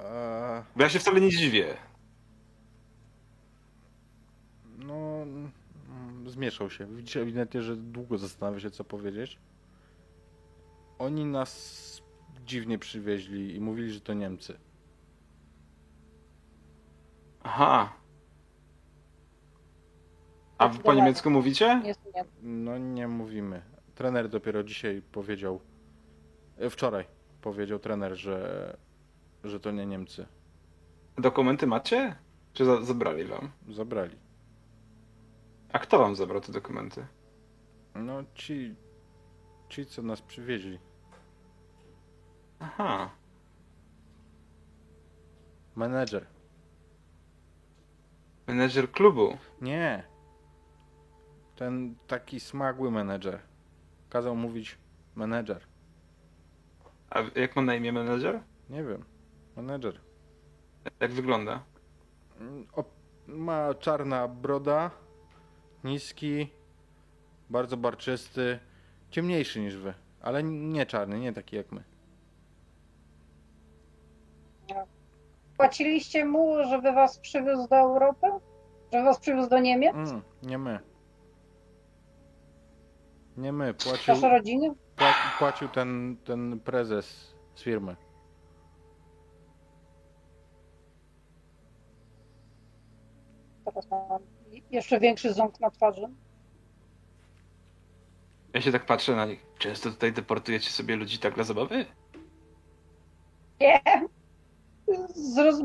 E, Bo ja się wcale nie dziwię. no, mm, zmieszał się. Widzicie ewidentnie, że długo zastanawia się, co powiedzieć. Oni nas dziwnie przywieźli i mówili, że to Niemcy. Aha. A wy po niemiecku mówicie? Nie, nie. No nie mówimy. Trener dopiero dzisiaj powiedział, e, wczoraj powiedział trener, że, że to nie Niemcy. Dokumenty macie? Czy za, zabrali wam? Zabrali. A kto wam zabrał te dokumenty? No ci, ci co nas przywieźli. Aha. Menedżer. Menedżer klubu. Nie. Ten taki smagły menedżer. Kazał mówić menedżer. A jak ma na imię menedżer? Nie wiem. Menedżer. Jak wygląda? O, ma czarna broda, niski, bardzo barczysty, ciemniejszy niż wy, ale nie czarny, nie taki jak my. Płaciliście mu, żeby was przywiózł do Europy? Żeby was przywiózł do Niemiec? Mm, nie my. Nie my, płacił, Wasze rodziny? pła- płacił ten, ten prezes z firmy. Teraz mam jeszcze większy ząb na twarzy. Ja się tak patrzę na nich. Często tutaj deportujecie sobie ludzi tak dla zabawy? Nie. Zroz,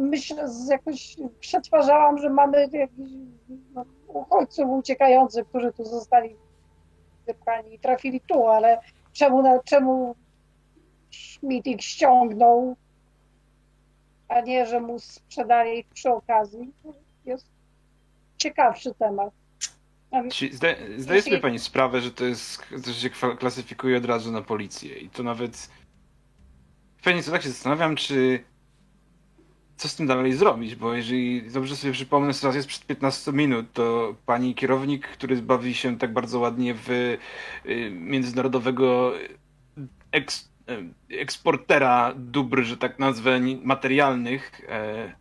jakoś przetwarzałam, że mamy jakichś no, uchodźców uciekających, którzy tu zostali wypchani i trafili tu, ale czemu, na, czemu Schmidt ich ściągnął, a nie, że mu sprzedali ich przy okazji, jest ciekawszy temat. A więc Czy zda, zdaje sobie pani sprawę, że to jest, że się klasyfikuje od razu na policję i to nawet pewnie co tak się zastanawiam, czy co z tym dalej zrobić, bo jeżeli dobrze sobie przypomnę, sytuacja jest przed 15 minut, to pani kierownik, który bawi się tak bardzo ładnie w y, międzynarodowego eks, y, eksportera dóbr, że tak nazwę, materialnych, e,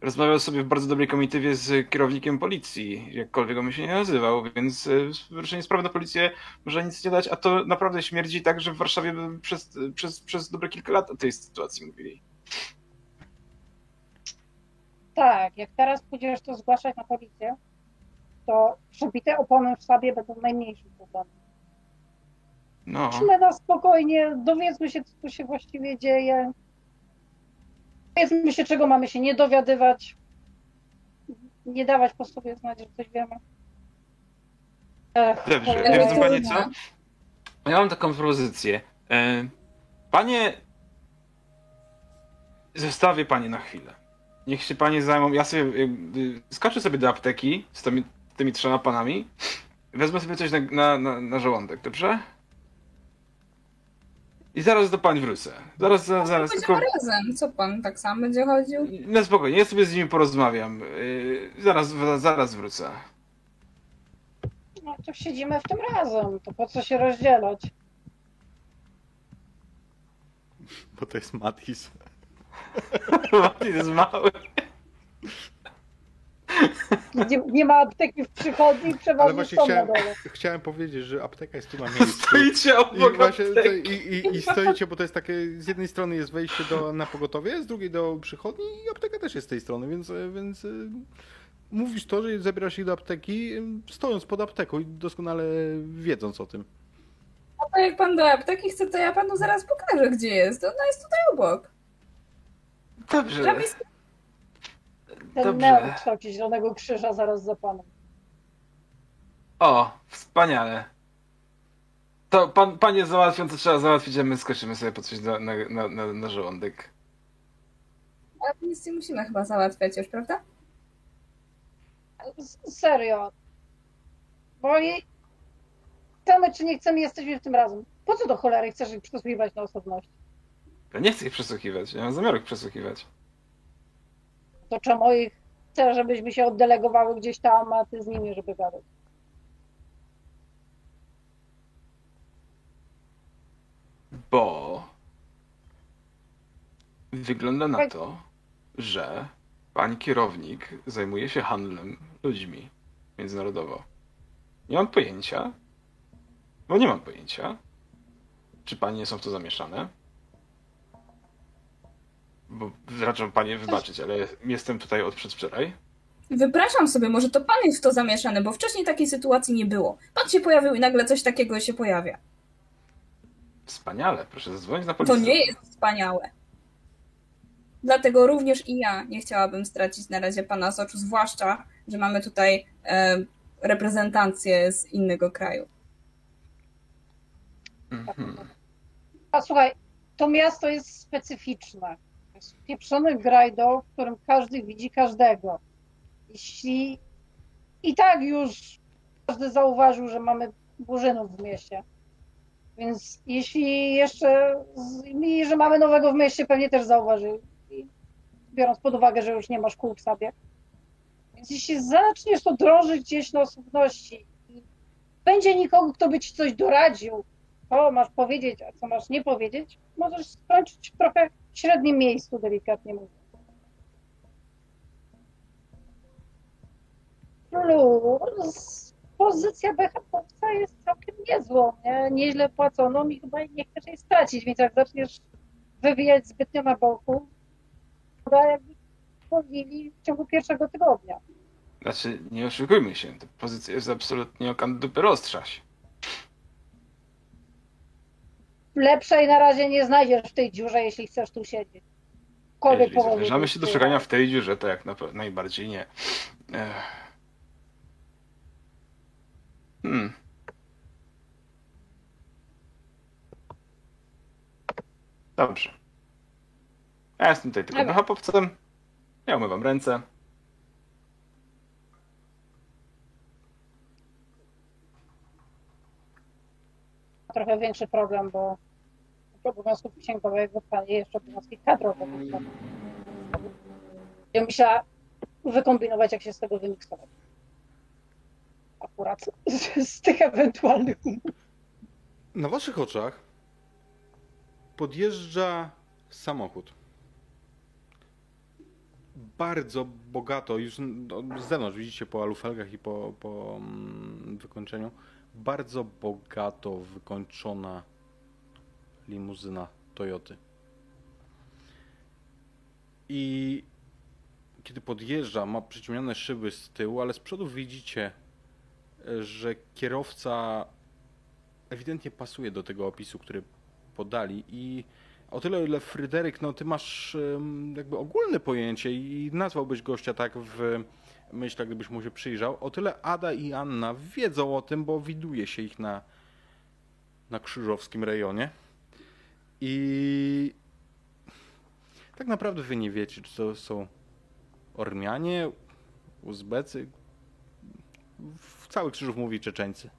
rozmawiał sobie w bardzo dobrej komitywie z kierownikiem policji, jakkolwiek on się nie nazywał, więc wyruszenie sprawy na policję może nic nie dać, a to naprawdę śmierdzi tak, że w Warszawie przez, przez, przez dobre kilka lat o tej sytuacji mówili. Tak, jak teraz pójdziesz to zgłaszać na policję, to przebite opony w sobie będą najmniejszym problemem. No, Idźmy na spokojnie, dowiedzmy się, co tu się właściwie dzieje. Dowiedzmy się, czego mamy się nie dowiadywać. Nie dawać po sobie znać, że coś wiemy. Ech, dobrze. cholera. Wie co panie co? Ja mam taką propozycję. E, Panie, zostawię panie na chwilę. Niech się panie zajmą. Ja sobie jakby skoczę sobie do apteki z tymi, tymi trzema panami. Wezmę sobie coś na, na, na, na żołądek, dobrze? I zaraz do pań wrócę. Zaraz, zaraz, zaraz. Będziemy Tylko, razem. Co pan tak sam będzie chodził? no spokojnie, ja sobie z nimi porozmawiam. Yy, zaraz, zaraz wrócę. No to siedzimy w tym razem, to po co się rozdzielać? Bo to jest Matis. Martin jest mały. Nie, nie ma apteki w przychodni, Ale przeważnie właśnie są chciałem, dole. chciałem powiedzieć, że apteka jest tu na miejscu. Stoicie I, obok właśnie, to, apteki. i, i, I stoicie, bo to jest takie, z jednej strony jest wejście do, na pogotowie, z drugiej do przychodni i apteka też jest z tej strony, więc, e, więc e, mówisz to, że zabierasz ich do apteki, e, stojąc pod apteką i doskonale wiedząc o tym. A to jak pan do apteki chce, to ja panu zaraz pokażę, gdzie jest. Ona jest tutaj obok. Dobrze, Ten dobrze. neon w kształcie zielonego krzyża zaraz za panem. O, wspaniale. To pan, pan jest załatwią, co trzeba załatwić, a my skoczymy sobie po coś na, na, na, na, żołądek. Ale nic nie musimy chyba załatwiać już, prawda? S- Serio. Bo jej... chcemy czy nie chcemy, jesteśmy w tym razem. Po co do cholery chcesz ich przesłuchiwać na osobności? Ja nie chcę ich przesłuchiwać, nie mam zamiaru ich przesłuchiwać. To czemu ich chcę, żebyśmy się oddelegowały gdzieś tam, a ty z nimi, żeby gadać? Bo wygląda na to, że pani kierownik zajmuje się handlem ludźmi międzynarodowo. Nie mam pojęcia, bo nie mam pojęcia, czy panie są w to zamieszane. Bo raczą panie wybaczyć, ale jestem tutaj od przedwczoraj. Wypraszam sobie, może to pan jest w to zamieszany, bo wcześniej takiej sytuacji nie było. Pan się pojawił i nagle coś takiego się pojawia. Wspaniale, proszę zadzwonić na To policję. nie jest wspaniałe. Dlatego również i ja nie chciałabym stracić na razie pana z oczu, zwłaszcza, że mamy tutaj e, reprezentację z innego kraju. Mhm. A słuchaj, to miasto jest specyficzne. To jest pieprzony grajdo, w którym każdy widzi każdego. Jeśli i tak już każdy zauważył, że mamy burzynów w mieście. Więc jeśli jeszcze, i że mamy nowego w mieście, pewnie też zauważył. Biorąc pod uwagę, że już nie ma szkół w sobie. Więc jeśli zaczniesz to drążyć gdzieś na osobności i będzie nikogo, kto by ci coś doradził, co masz powiedzieć, a co masz nie powiedzieć, możesz skończyć w średnim miejscu, delikatnie mówiąc. Plus, pozycja BHP-owca jest całkiem niezłą, nie? nieźle płaconą i chyba nie chcesz jej stracić, więc jak zaczniesz wywijać zbytnio na boku, to jakby powinni w ciągu pierwszego tygodnia. Znaczy, nie oszukujmy się, ta pozycja jest absolutnie okan dupy roztrzaś. Lepszej na razie nie znajdziesz w tej dziurze, jeśli chcesz tu siedzieć. Kolej Jeżeli zamierzamy się do szukania w tej dziurze, to jak na, najbardziej nie. Ech. Hmm. Dobrze. Ja jestem tutaj tylko Dobra. BHP-owcem. Ja umywam ręce. trochę większy problem, bo obowiązków księgowych wypadnie jeszcze obowiązki kadrowe. Ja musiała wykombinować, jak się z tego wymiksować. Akurat z, z tych ewentualnych umów. Na waszych oczach podjeżdża samochód. Bardzo bogato, już no, z zewnątrz widzicie po alufelgach i po, po mm, wykończeniu, bardzo bogato wykończona limuzyna Toyoty. I kiedy podjeżdża, ma przyciemnione szyby z tyłu, ale z przodu widzicie, e, że kierowca ewidentnie pasuje do tego opisu, który podali i o tyle, ile Fryderyk, no ty masz jakby ogólne pojęcie i nazwałbyś gościa tak w myślach, gdybyś mu się przyjrzał, o tyle Ada i Anna wiedzą o tym, bo widuje się ich na, na krzyżowskim rejonie i tak naprawdę wy nie wiecie, czy to są Ormianie, Uzbecy, w cały Krzyżów mówi Czeczeńcy.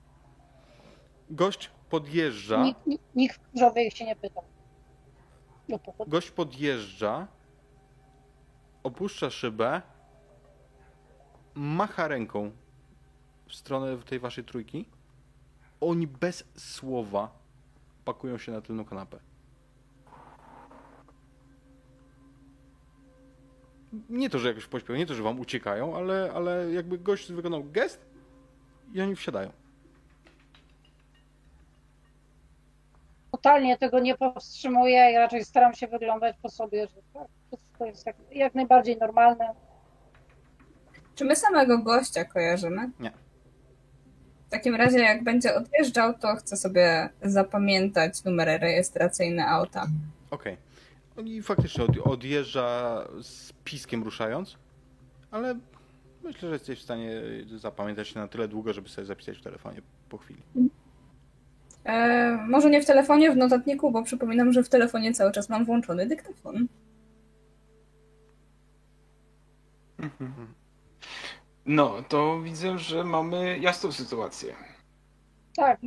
Gość podjeżdża. Nikt, nikt, nikt w Krzyżowej się nie pytał. No Gość podjeżdża, opuszcza szybę, macha ręką w stronę tej waszej trójki. Oni bez słowa pakują się na tylną kanapę. Nie to, że jakoś pośpiał, nie to, że wam uciekają, ale, ale jakby gość wykonał gest i oni wsiadają. Totalnie tego nie powstrzymuję i raczej staram się wyglądać po sobie, że tak, wszystko jest jak, jak najbardziej normalne. Czy my samego gościa kojarzymy? Nie. W takim razie, jak będzie odjeżdżał, to chcę sobie zapamiętać numery rejestracyjne auta. Okej. I faktycznie od, odjeżdża z piskiem ruszając, ale myślę, że jesteś w stanie zapamiętać się na tyle długo, żeby sobie zapisać w telefonie po chwili. E, może nie w telefonie, w notatniku, bo przypominam, że w telefonie cały czas mam włączony dyktafon. No, to widzę, że mamy jasną sytuację. Tak.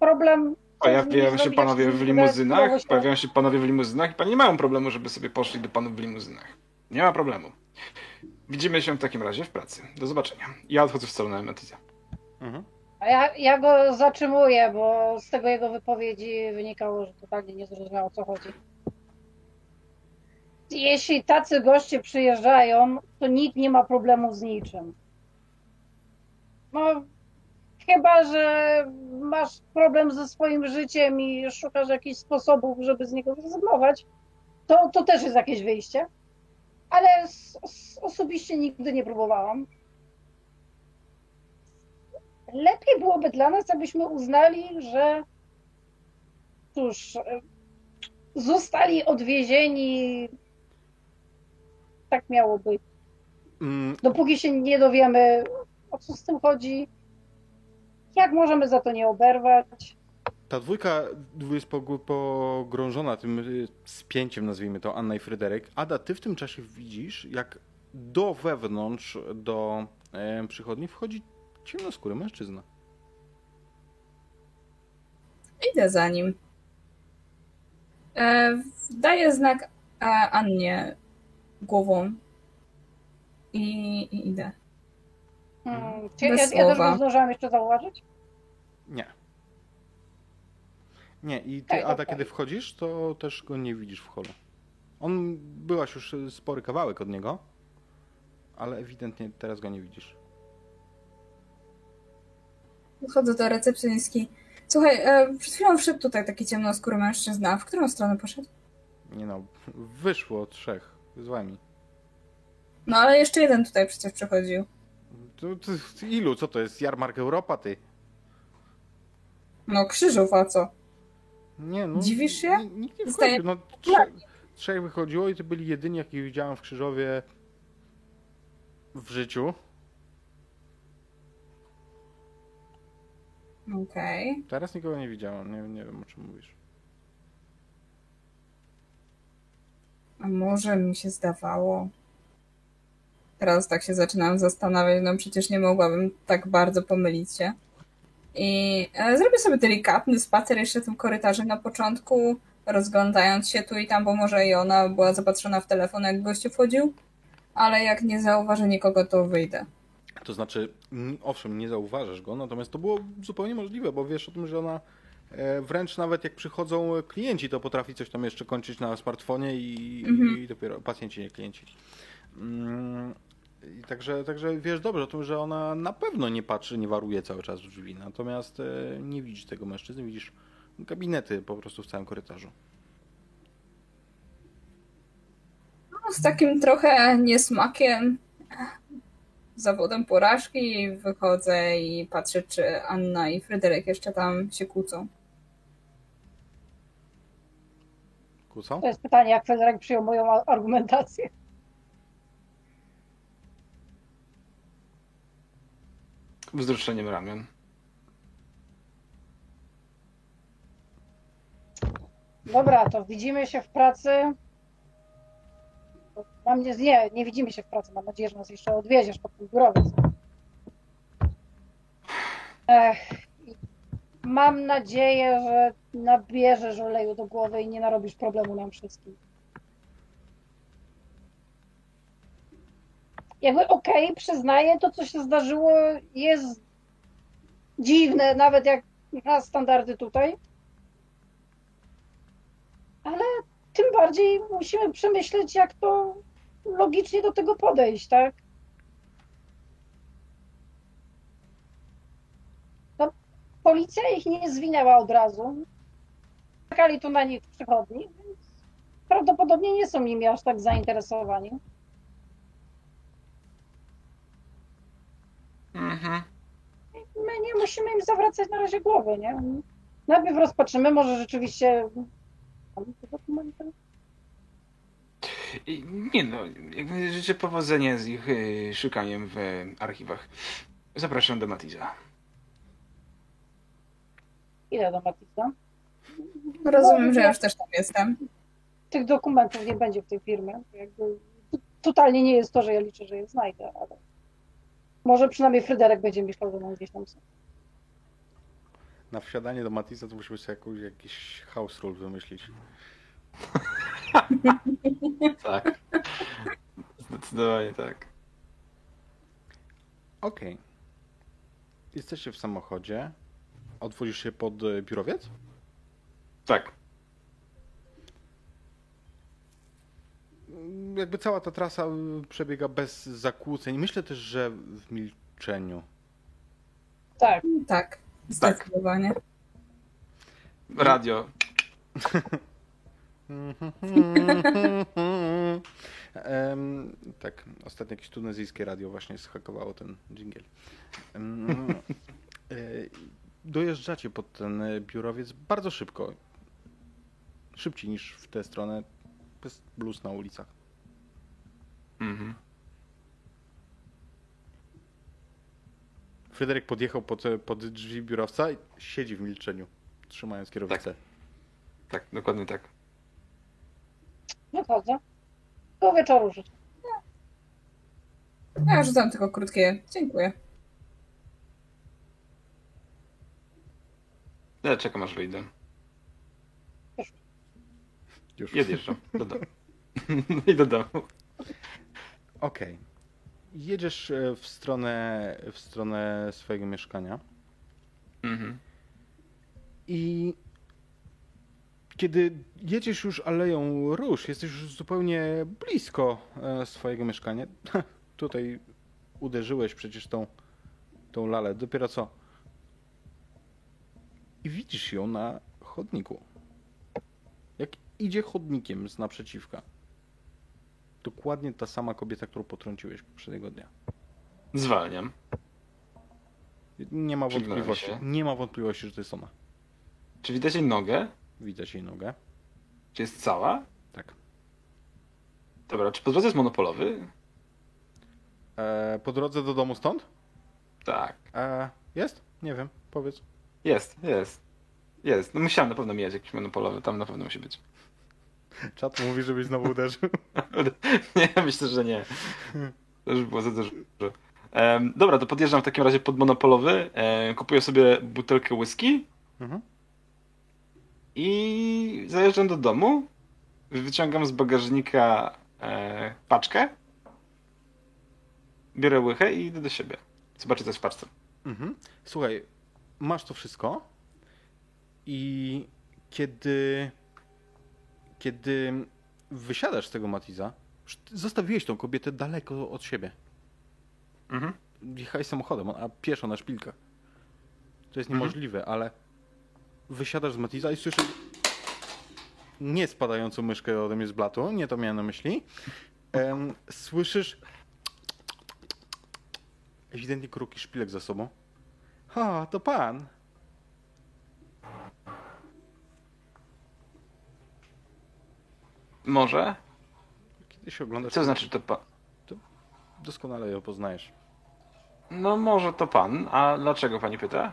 Problem. Pojawiają się panowie w limuzynach, pojawiają się panowie w limuzynach i panie nie mają problemu, żeby sobie poszli do panów w limuzynach. Nie ma problemu. Widzimy się w takim razie w pracy. Do zobaczenia. Ja odchodzę w stronę Metiza. Mhm. A ja, ja go zatrzymuję, bo z tego jego wypowiedzi wynikało, że totalnie nie zrozumiał o co chodzi. Jeśli tacy goście przyjeżdżają, to nikt nie ma problemu z niczym. No, chyba, że masz problem ze swoim życiem i szukasz jakichś sposobów, żeby z niego zrezygnować, to, to też jest jakieś wyjście. Ale s- s- osobiście nigdy nie próbowałam. Lepiej byłoby dla nas, abyśmy uznali, że cóż, zostali odwiezieni. Tak miało być. Mm, Dopóki się nie dowiemy, o co z tym chodzi, jak możemy za to nie oberwać. Ta dwójka jest pog- pogrążona tym y, spięciem, nazwijmy to, Anna i Fryderyk. Ada, ty w tym czasie widzisz, jak do wewnątrz, do e, przychodni wchodzi ciemnoskóry mężczyzna. Idę za nim. E, daję znak e, Annie głową i, i idę. Hmm. Czy ja, Bez ja też go zdążyłam jeszcze zauważyć? Nie. Nie, i ty, Tak, Ada, okej. kiedy wchodzisz, to też go nie widzisz w holu. On, byłaś już y, spory kawałek od niego, ale ewidentnie teraz go nie widzisz. Wychodzę do recepcjonistki. Słuchaj, e, przed chwilą wszedł tutaj taki ciemnoskóry mężczyzna. W którą stronę poszedł? Nie no, wyszło trzech z wami. No ale jeszcze jeden tutaj przecież przechodził. To, to, ilu? Co to jest? Jarmark Europa, ty? No krzyżów, a co? Nie, no. Dziwisz się? ni- Nikt nie wchodził. No, trzech, trzech wychodziło i to byli jedyni, jakich widziałem w Krzyżowie w życiu. Okej. Teraz nikogo nie widziałem. Nie, nie wiem, o czym mówisz. A może mi się zdawało. Teraz tak się zaczynam zastanawiać, no przecież nie mogłabym tak bardzo pomylić się. I e, zrobię sobie delikatny spacer jeszcze tym korytarzem na początku, rozglądając się tu i tam, bo może i ona była zapatrzona w telefon, jak gościu wchodził. Ale jak nie zauważę nikogo, to wyjdę. To znaczy, mm, owszem, nie zauważasz go, natomiast to było zupełnie możliwe, bo wiesz o tym, że ona e, wręcz nawet jak przychodzą klienci, to potrafi coś tam jeszcze kończyć na smartfonie i, Mhm. i dopiero pacjenci, nie klienci. I także, także wiesz dobrze o tym, że ona na pewno nie patrzy, nie waruje cały czas w drzwi, natomiast e, nie widzisz tego mężczyzny, widzisz gabinety po prostu w całym korytarzu. No, z takim trochę niesmakiem, zawodem porażki wychodzę i patrzę, czy Anna i Fryderyk jeszcze tam się kłócą. Kłócą? To jest pytanie, jak Federek przyjął moją argumentację. Wzruszeniem ramion. Dobra, to widzimy się w pracy. Mam nie, nie, nie widzimy się w pracy. Mam nadzieję, że nas jeszcze odwieziesz ten biurowiec. Ech, mam nadzieję, że nabierzesz oleju do głowy i nie narobisz problemu nam wszystkim. Jakby okej, przyznaję, to co się zdarzyło jest dziwne, nawet jak na standardy tutaj. Ale tym bardziej musimy przemyśleć, jak to logicznie do tego podejść, tak? No, policja ich nie zwinęła od razu. Czekali tu na nich w przychodni, więc prawdopodobnie nie są nimi aż tak zainteresowani. Mhm. My nie musimy im zawracać na razie głowy, nie? Najpierw rozpatrzymy, może rzeczywiście. I Nie no, jakby życzę powodzenia z ich y, szukaniem w archiwach. Zapraszam do Matiza. Idę do Matisa. Rozumiem, że ja już też tam jestem. Tych dokumentów nie będzie w tej firmie. Jakby totalnie nie jest to, że ja liczę, że je znajdę, ale może przynajmniej Fryderek będzie myślał, że mam gdzieś tam są. Na wsiadanie do Matisa to musimy sobie jakąś, jakiś house rule wymyślić. Tak. Zdecydowanie tak. Okej. Jesteście w samochodzie. Odwozisz się pod e, biurowiec? Tak. Jakby cała ta trasa y, przebiega bez zakłóceń. Myślę też, że w milczeniu. Tak. Tak, zdecydowanie. Radio. Em, tak, ostatnio jakieś tunezyjskie radio właśnie zhakowało ten dżingiel. E, Dojeżdżacie pod ten e, biurowiec bardzo szybko. Szybciej niż w tę stronę. Bez bluz na ulicach. Mhm. Fryderyk podjechał pod, pod drzwi biurowca i siedzi w milczeniu, trzymając kierownicę. Tak, dokładnie tak. Wychodzę. Do wieczoru życzę. Ja rzucam tylko krótkie. Dziękuję. Ja czekam aż wyjdę. Już. Odjeżdżam do domu. I do domu. Okej. Jedziesz e, w stronę, w stronę swojego mieszkania Mhm. i kiedy jedziesz już aleją róż, jesteś już zupełnie blisko e, swojego mieszkania. Tutaj uderzyłeś przecież tą, tą lalę, dopiero co. I widzisz ją na chodniku. Idzie chodnikiem z naprzeciwka. Dokładnie ta sama kobieta, którą potrąciłeś poprzedniego dnia. Zwalniam. Nie ma wątpliwości. Nie ma wątpliwości, że to jest ona. Czy widać jej nogę? Widać jej nogę. Czy jest cała? Tak. Dobra, czy po drodze jest monopolowy? E, po drodze do domu stąd? Tak. E, jest? Nie wiem. Powiedz. Jest, jest. Jest. No musiałem na pewno mijać jakiś monopolowy, tam na pewno musi być. Czat mówi, żebyś znowu uderzył. nie, myślę, że nie. To już było za dużo. Em, dobra, to podjeżdżam w takim razie pod monopolowy, kupuję sobie butelkę whisky Mhm. i zajeżdżam do domu, wyciągam z bagażnika e, paczkę, biorę łychę i idę do siebie. Zobaczę, co jest w paczce. Mhm. Słuchaj, masz to wszystko i kiedy kiedy wysiadasz z tego Matiza, zostawiłeś tą kobietę daleko od siebie. Mhm. Jechałeś samochodem, a pieszo na szpilkach. To jest Mhm. niemożliwe, ale wysiadasz z Matiza i słyszysz nie spadającą myszkę ode mnie z blatu, nie to miałem na myśli. Em, słyszysz ewidentnie kruki szpilek za sobą. O, to pan. Może? Kiedy się oglądasz, Co znaczy to pan? doskonale ją poznajesz. No może to pan, a dlaczego pani pyta?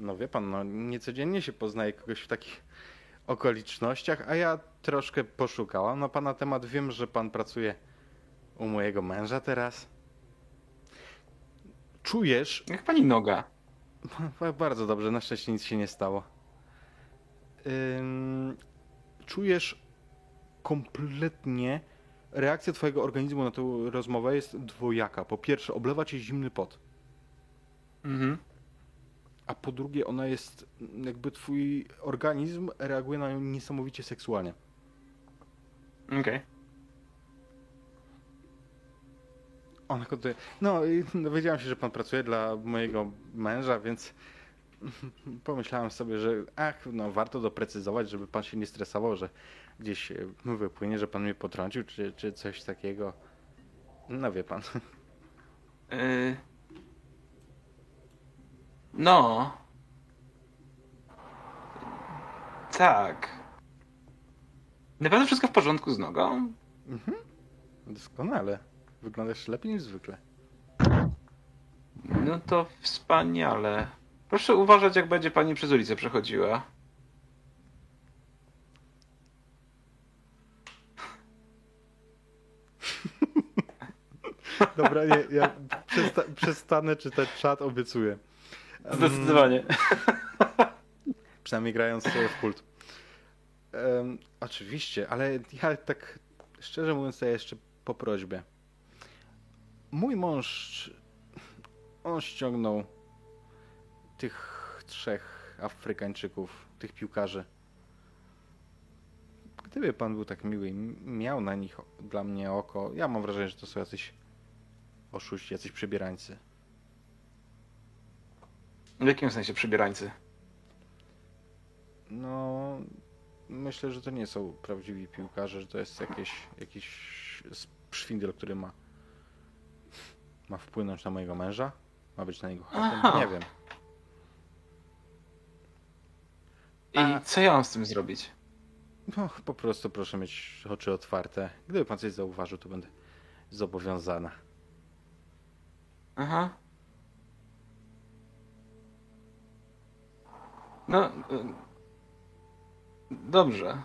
No wie pan, no niecodziennie się poznaje kogoś w takich okolicznościach, a ja troszkę poszukałam na pana temat. Wiem, że pan pracuje u mojego męża teraz. Czujesz, Jak pani noga? bardzo dobrze, na szczęście nic się nie stało. Ym, czujesz kompletnie, reakcja twojego organizmu na tę rozmowę jest dwojaka. Po pierwsze, oblewa cię zimny pot. Mhm. A po drugie, ona jest, jakby twój organizm reaguje na nią niesamowicie seksualnie. Okej. Ona kontynuuje. No i dowiedziałam się, że pan pracuje dla mojego męża, więc pomyślałam sobie, że ach, no warto doprecyzować, żeby pan się nie stresował, że gdzieś e, wypłynie, że pan mnie potrącił, czy, czy coś takiego. No wie pan. Yy... No. Tak. Na pewno wszystko w porządku z nogą? Doskonale. Wyglądasz lepiej niż zwykle. No to wspaniale. Proszę uważać, jak będzie pani przez ulicę przechodziła. Dobra, nie, ja przesta przestanę czytać czat, obiecuję. Zdecydowanie. Przynajmniej grając w kult. Em, oczywiście, ale ja tak szczerze mówiąc, to ja jeszcze po prośbie. Mój mąż, on ściągnął tych trzech Afrykańczyków, tych piłkarzy. Gdyby pan był tak miły i miał na nich dla mnie oko, ja mam wrażenie, że to są jacyś oszuści, jacyś przebierańcy. W jakim sensie przybierańcy? No, myślę, że to nie są prawdziwi piłkarze, że to jest jakieś, jakiś szwindel, który ma, ma wpłynąć na mojego męża, ma być na Aha. nie wiem. I A- co ja mam z tym zrobić? No, po prostu proszę mieć oczy otwarte. Gdyby pan coś zauważył, to będę zobowiązana. Aha. No. y, Dobrze.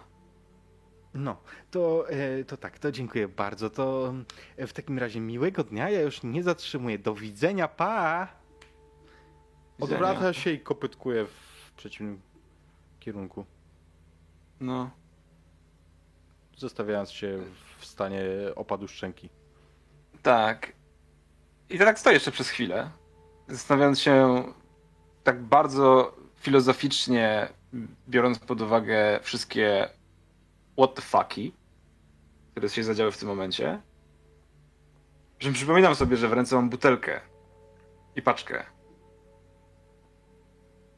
No, to, e, to tak, to dziękuję bardzo. To e, w takim razie miłego dnia, ja już nie zatrzymuję. Do widzenia, pa! Odwraca się i kopytkuje w przeciwnym kierunku. No. zostawiając się w stanie opadu szczęki. Tak. I tak stoję jeszcze przez chwilę, zastanawiając się tak bardzo filozoficznie, biorąc pod uwagę wszystkie what the fucky, które się zadziały w tym momencie, że przypominam sobie, że w ręce mam butelkę i paczkę.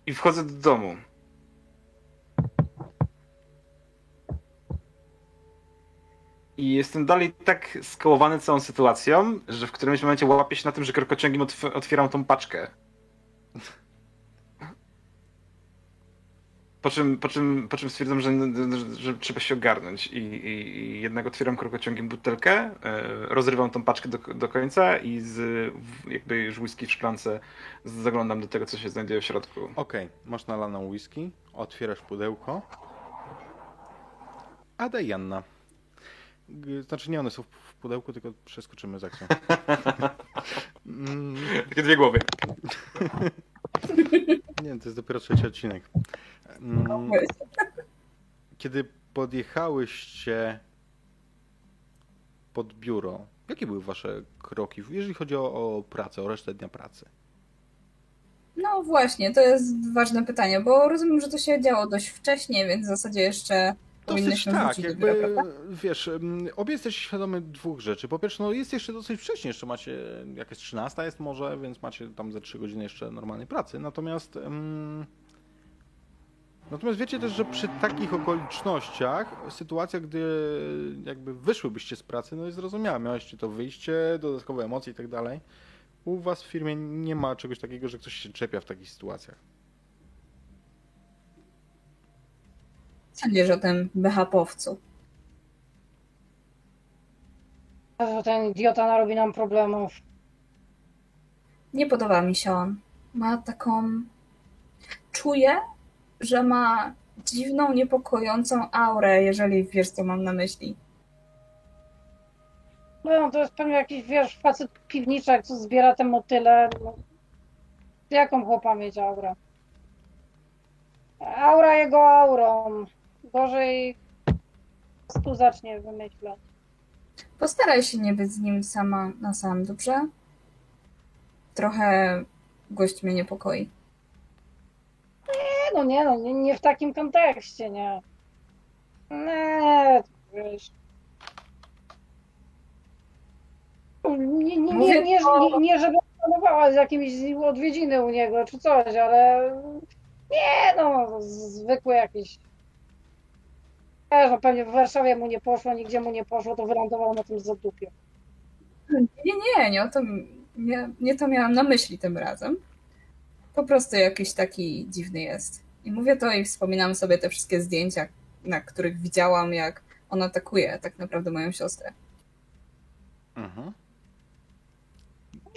I wchodzę do domu. I jestem dalej tak skołowany całą sytuacją, że w którymś momencie łapię się na tym, że krokociągiem otw- otwieram tą paczkę. Po czym, po czym, po czym stwierdzam, że, że, że trzeba się ogarnąć. I, i, I jednak otwieram krokociągiem butelkę, e, rozrywam tą paczkę do, do końca i z jakby whisky w szklance zaglądam do tego, co się znajduje w środku. Okej, masz nalaną whisky, otwierasz pudełko. I Janna. Znaczy nie one są w- w pudełku, tylko przeskoczymy z akcją. Mm, Takie dwie głowy. nie, to jest dopiero trzeci odcinek. Mm, Kiedy podjechałyście pod biuro, jakie były wasze kroki, jeżeli chodzi o, o pracę, o resztę dnia pracy? No właśnie, to jest ważne pytanie, bo rozumiem, że to się działo dość wcześnie, więc w zasadzie jeszcze Dosyć tak, jakby, wiesz, mm, obie jesteście świadomi dwóch rzeczy. Po pierwsze, no jest jeszcze dosyć wcześnie, jeszcze macie, jakaś 13 jest może, więc macie tam ze 3 godziny jeszcze normalnej pracy. Natomiast, mm, natomiast wiecie też, że przy takich okolicznościach, sytuacja, gdy jakby wyszłybyście z pracy, no jest zrozumiała. Miałyście to wyjście, dodatkowe emocje i tak dalej. U was w firmie nie ma czegoś takiego, że ktoś się czepia w takich sytuacjach. Sądzisz o tym BHP-owcu. Ten idiota narobi nam problemów. Nie podoba mi się on. Ma taką. Czuję, że ma dziwną, niepokojącą aurę, jeżeli wiesz, co mam na myśli. No, to jest pewnie jakiś, wiesz, facet piwniczek, co zbiera te motyle. No, jaką chłopa mieć aurę? Aura jego aurą. Gorzej tu zacznie wymyślać. Postaraj się nie być z nim sama na sam, dobrze? Trochę gość mnie niepokoi. Nie, no nie, no nie, nie w takim kontekście, nie. Nie, wiesz. nie, nie, nie, nie, nie, nie żeby planowała z jakimiś odwiedziny u niego czy coś, ale nie no, zwykłe jakieś. Wiesz, no pewnie w Warszawie mu nie poszło, nigdzie mu nie poszło, to wylądował na tym zadupie. Nie, nie, nie, o to, nie, nie to miałam na myśli tym razem. Po prostu jakiś taki dziwny jest. I mówię to i wspominam sobie te wszystkie zdjęcia, na których widziałam, jak on atakuje tak naprawdę moją siostrę. Mhm.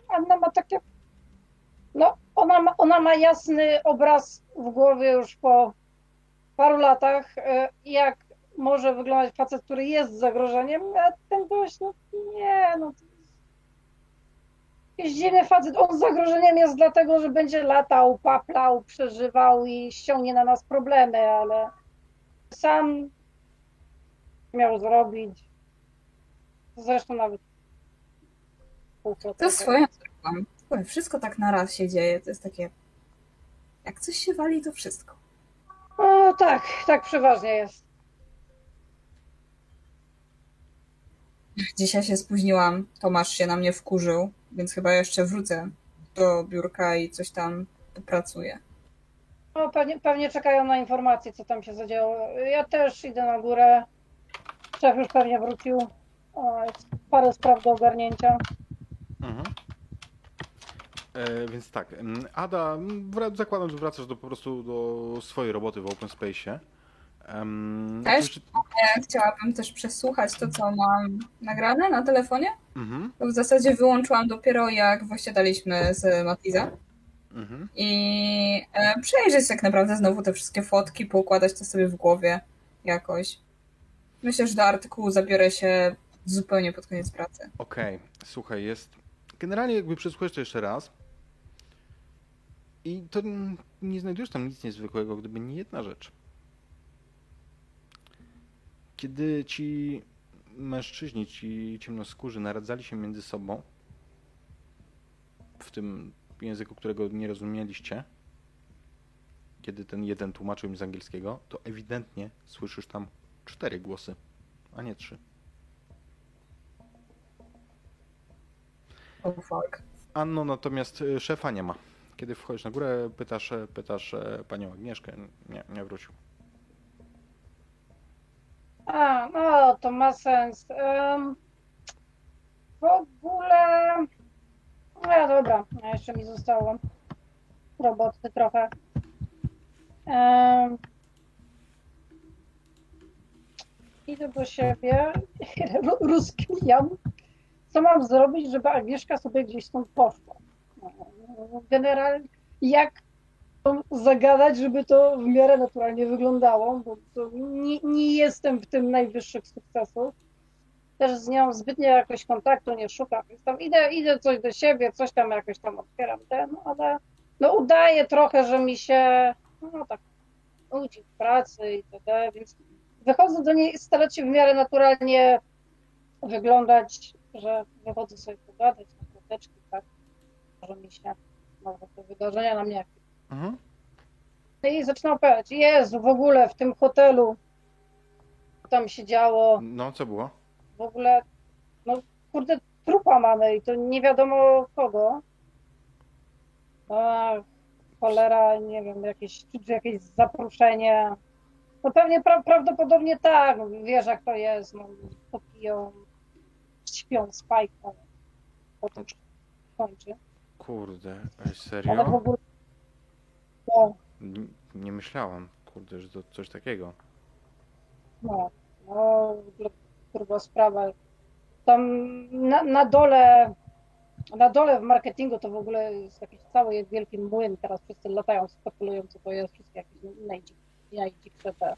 Anna ma takie. No, ona ma, ona ma jasny obraz w głowie już po paru latach, e, jak może wyglądać facet, który jest zagrożeniem, a ten gość, no nie, no. to jest Jakiś dziwny facet. On zagrożeniem jest dlatego, że będzie latał, paplał, przeżywał i ściągnie na nas problemy, ale sam miał zrobić. Zresztą nawet. To swoją drogą. Słuchaj, Wszystko tak naraz się dzieje. To jest takie. Jak coś się wali, to wszystko. O, tak, tak przeważnie jest. Dzisiaj się spóźniłam. Tomasz się na mnie wkurzył, więc chyba jeszcze wrócę do biurka i coś tam popracuję. No, pewnie, pewnie czekają na informacje, co tam się zadziało. Ja też idę na górę. Szef już pewnie wrócił. O, jest parę spraw do ogarnięcia. Mhm. E, więc tak, em, Ada, m, wra- zakładam, że wracasz do, po prostu do swojej roboty w Open Space'ie. Um, Też? Chciałabym też przesłuchać to, co mam nagrane na telefonie. Mhm, w zasadzie wyłączyłam dopiero jak właśnie daliśmy z Matiza. mhm. I e, przejrzeć tak naprawdę znowu te wszystkie fotki, poukładać to sobie w głowie jakoś. Myślę, że do artykułu zabiorę się zupełnie pod koniec pracy. Okej, słuchaj, jest. Generalnie jakby przesłuchać to jeszcze raz. I to nie znajdujesz tam nic niezwykłego, gdyby nie jedna rzecz. Kiedy ci mężczyźni, ci ciemnoskórzy naradzali się między sobą, w tym języku, którego nie rozumieliście, kiedy ten jeden tłumaczył im z angielskiego, to ewidentnie słyszysz tam cztery głosy, a nie trzy. Oh fuck. Anno, natomiast y, szefa nie ma. Kiedy wchodzisz na górę, pytasz, e, pytasz e, panią Agnieszkę. Nie, nie wrócił. A, no, to ma sens. Em, w ogóle. No dobra, jeszcze mi zostało roboty trochę. Em, idę do siebie, rozkminiam, co mam zrobić, żeby Agnieszka sobie gdzieś stąd poszła. Generalnie, jak zagadać, żeby to w miarę naturalnie wyglądało, bo nie, nie jestem w tym najwyższych sukcesów. Też z nią zbytnio jakoś kontaktu nie szukam, więc tam idę, idę coś do siebie, coś tam jakoś tam otwieram ten, ale no udaję trochę, że mi się no tak nudzi w pracy i tak więc wychodzę do niej starać się w miarę naturalnie wyglądać, że wychodzę sobie pogadać na tak, że mi się może te wydarzenia na mnie Mhm. no i zaczynam opowiadać, Jezu, w ogóle w tym hotelu tam się działo, No, co było? w ogóle, no kurde, trupa mamy i to nie wiadomo kogo. A, cholera, nie wiem, jakieś, czy jakieś zaproszenie. No pewnie pra, prawdopodobnie tak, wiesz jak to jest, no, popiją, śpią, spajką, potem się kończy. Kurde, ej, Ale w serio? ogóle, no, Nie myślałam, kurde, że to coś takiego. No, no w ogóle gruba sprawa. Tam na, na dole, na dole w marketingu to w ogóle jest jakiś cały wielki młyn. Teraz wszyscy latają, spekulują, co to jest. Wszystkie jakieś najdzik, najdziksze te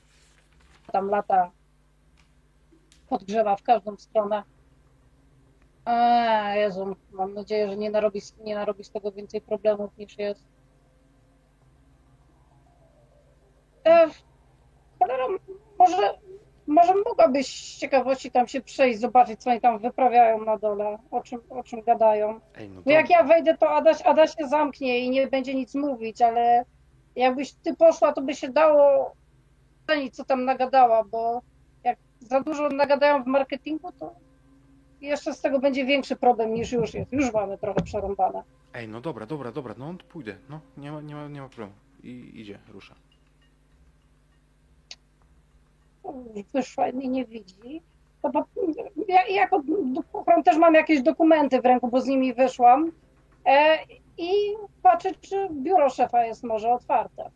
tam lata podgrzewa w każdą stronę. A, Jezu, mam nadzieję, że nie narobi, nie narobi z tego więcej problemów niż jest. E, cholera, może, może mogłabyś z ciekawości tam się przejść, zobaczyć, co oni tam wyprawiają na dole, o czym, o czym gadają. Ej, no Bo jak ja wejdę, to Adaś, Ada się zamknie i nie będzie nic mówić, ale jakbyś ty poszła, to by się dało ocenić, co tam nagadała, bo jak za dużo nagadają w marketingu, to jeszcze z tego będzie większy problem niż już jest. Już mamy trochę przerąbane. Ej, no dobra, dobra, dobra, no to pójdę. No, nie ma, nie ma, nie ma problemu. I idzie, rusza. Wyszła i nie widzi. To po, ja, jako duchową też mam jakieś dokumenty w ręku, bo z nimi wyszłam. E, I patrzę, czy biuro szefa jest może otwarte.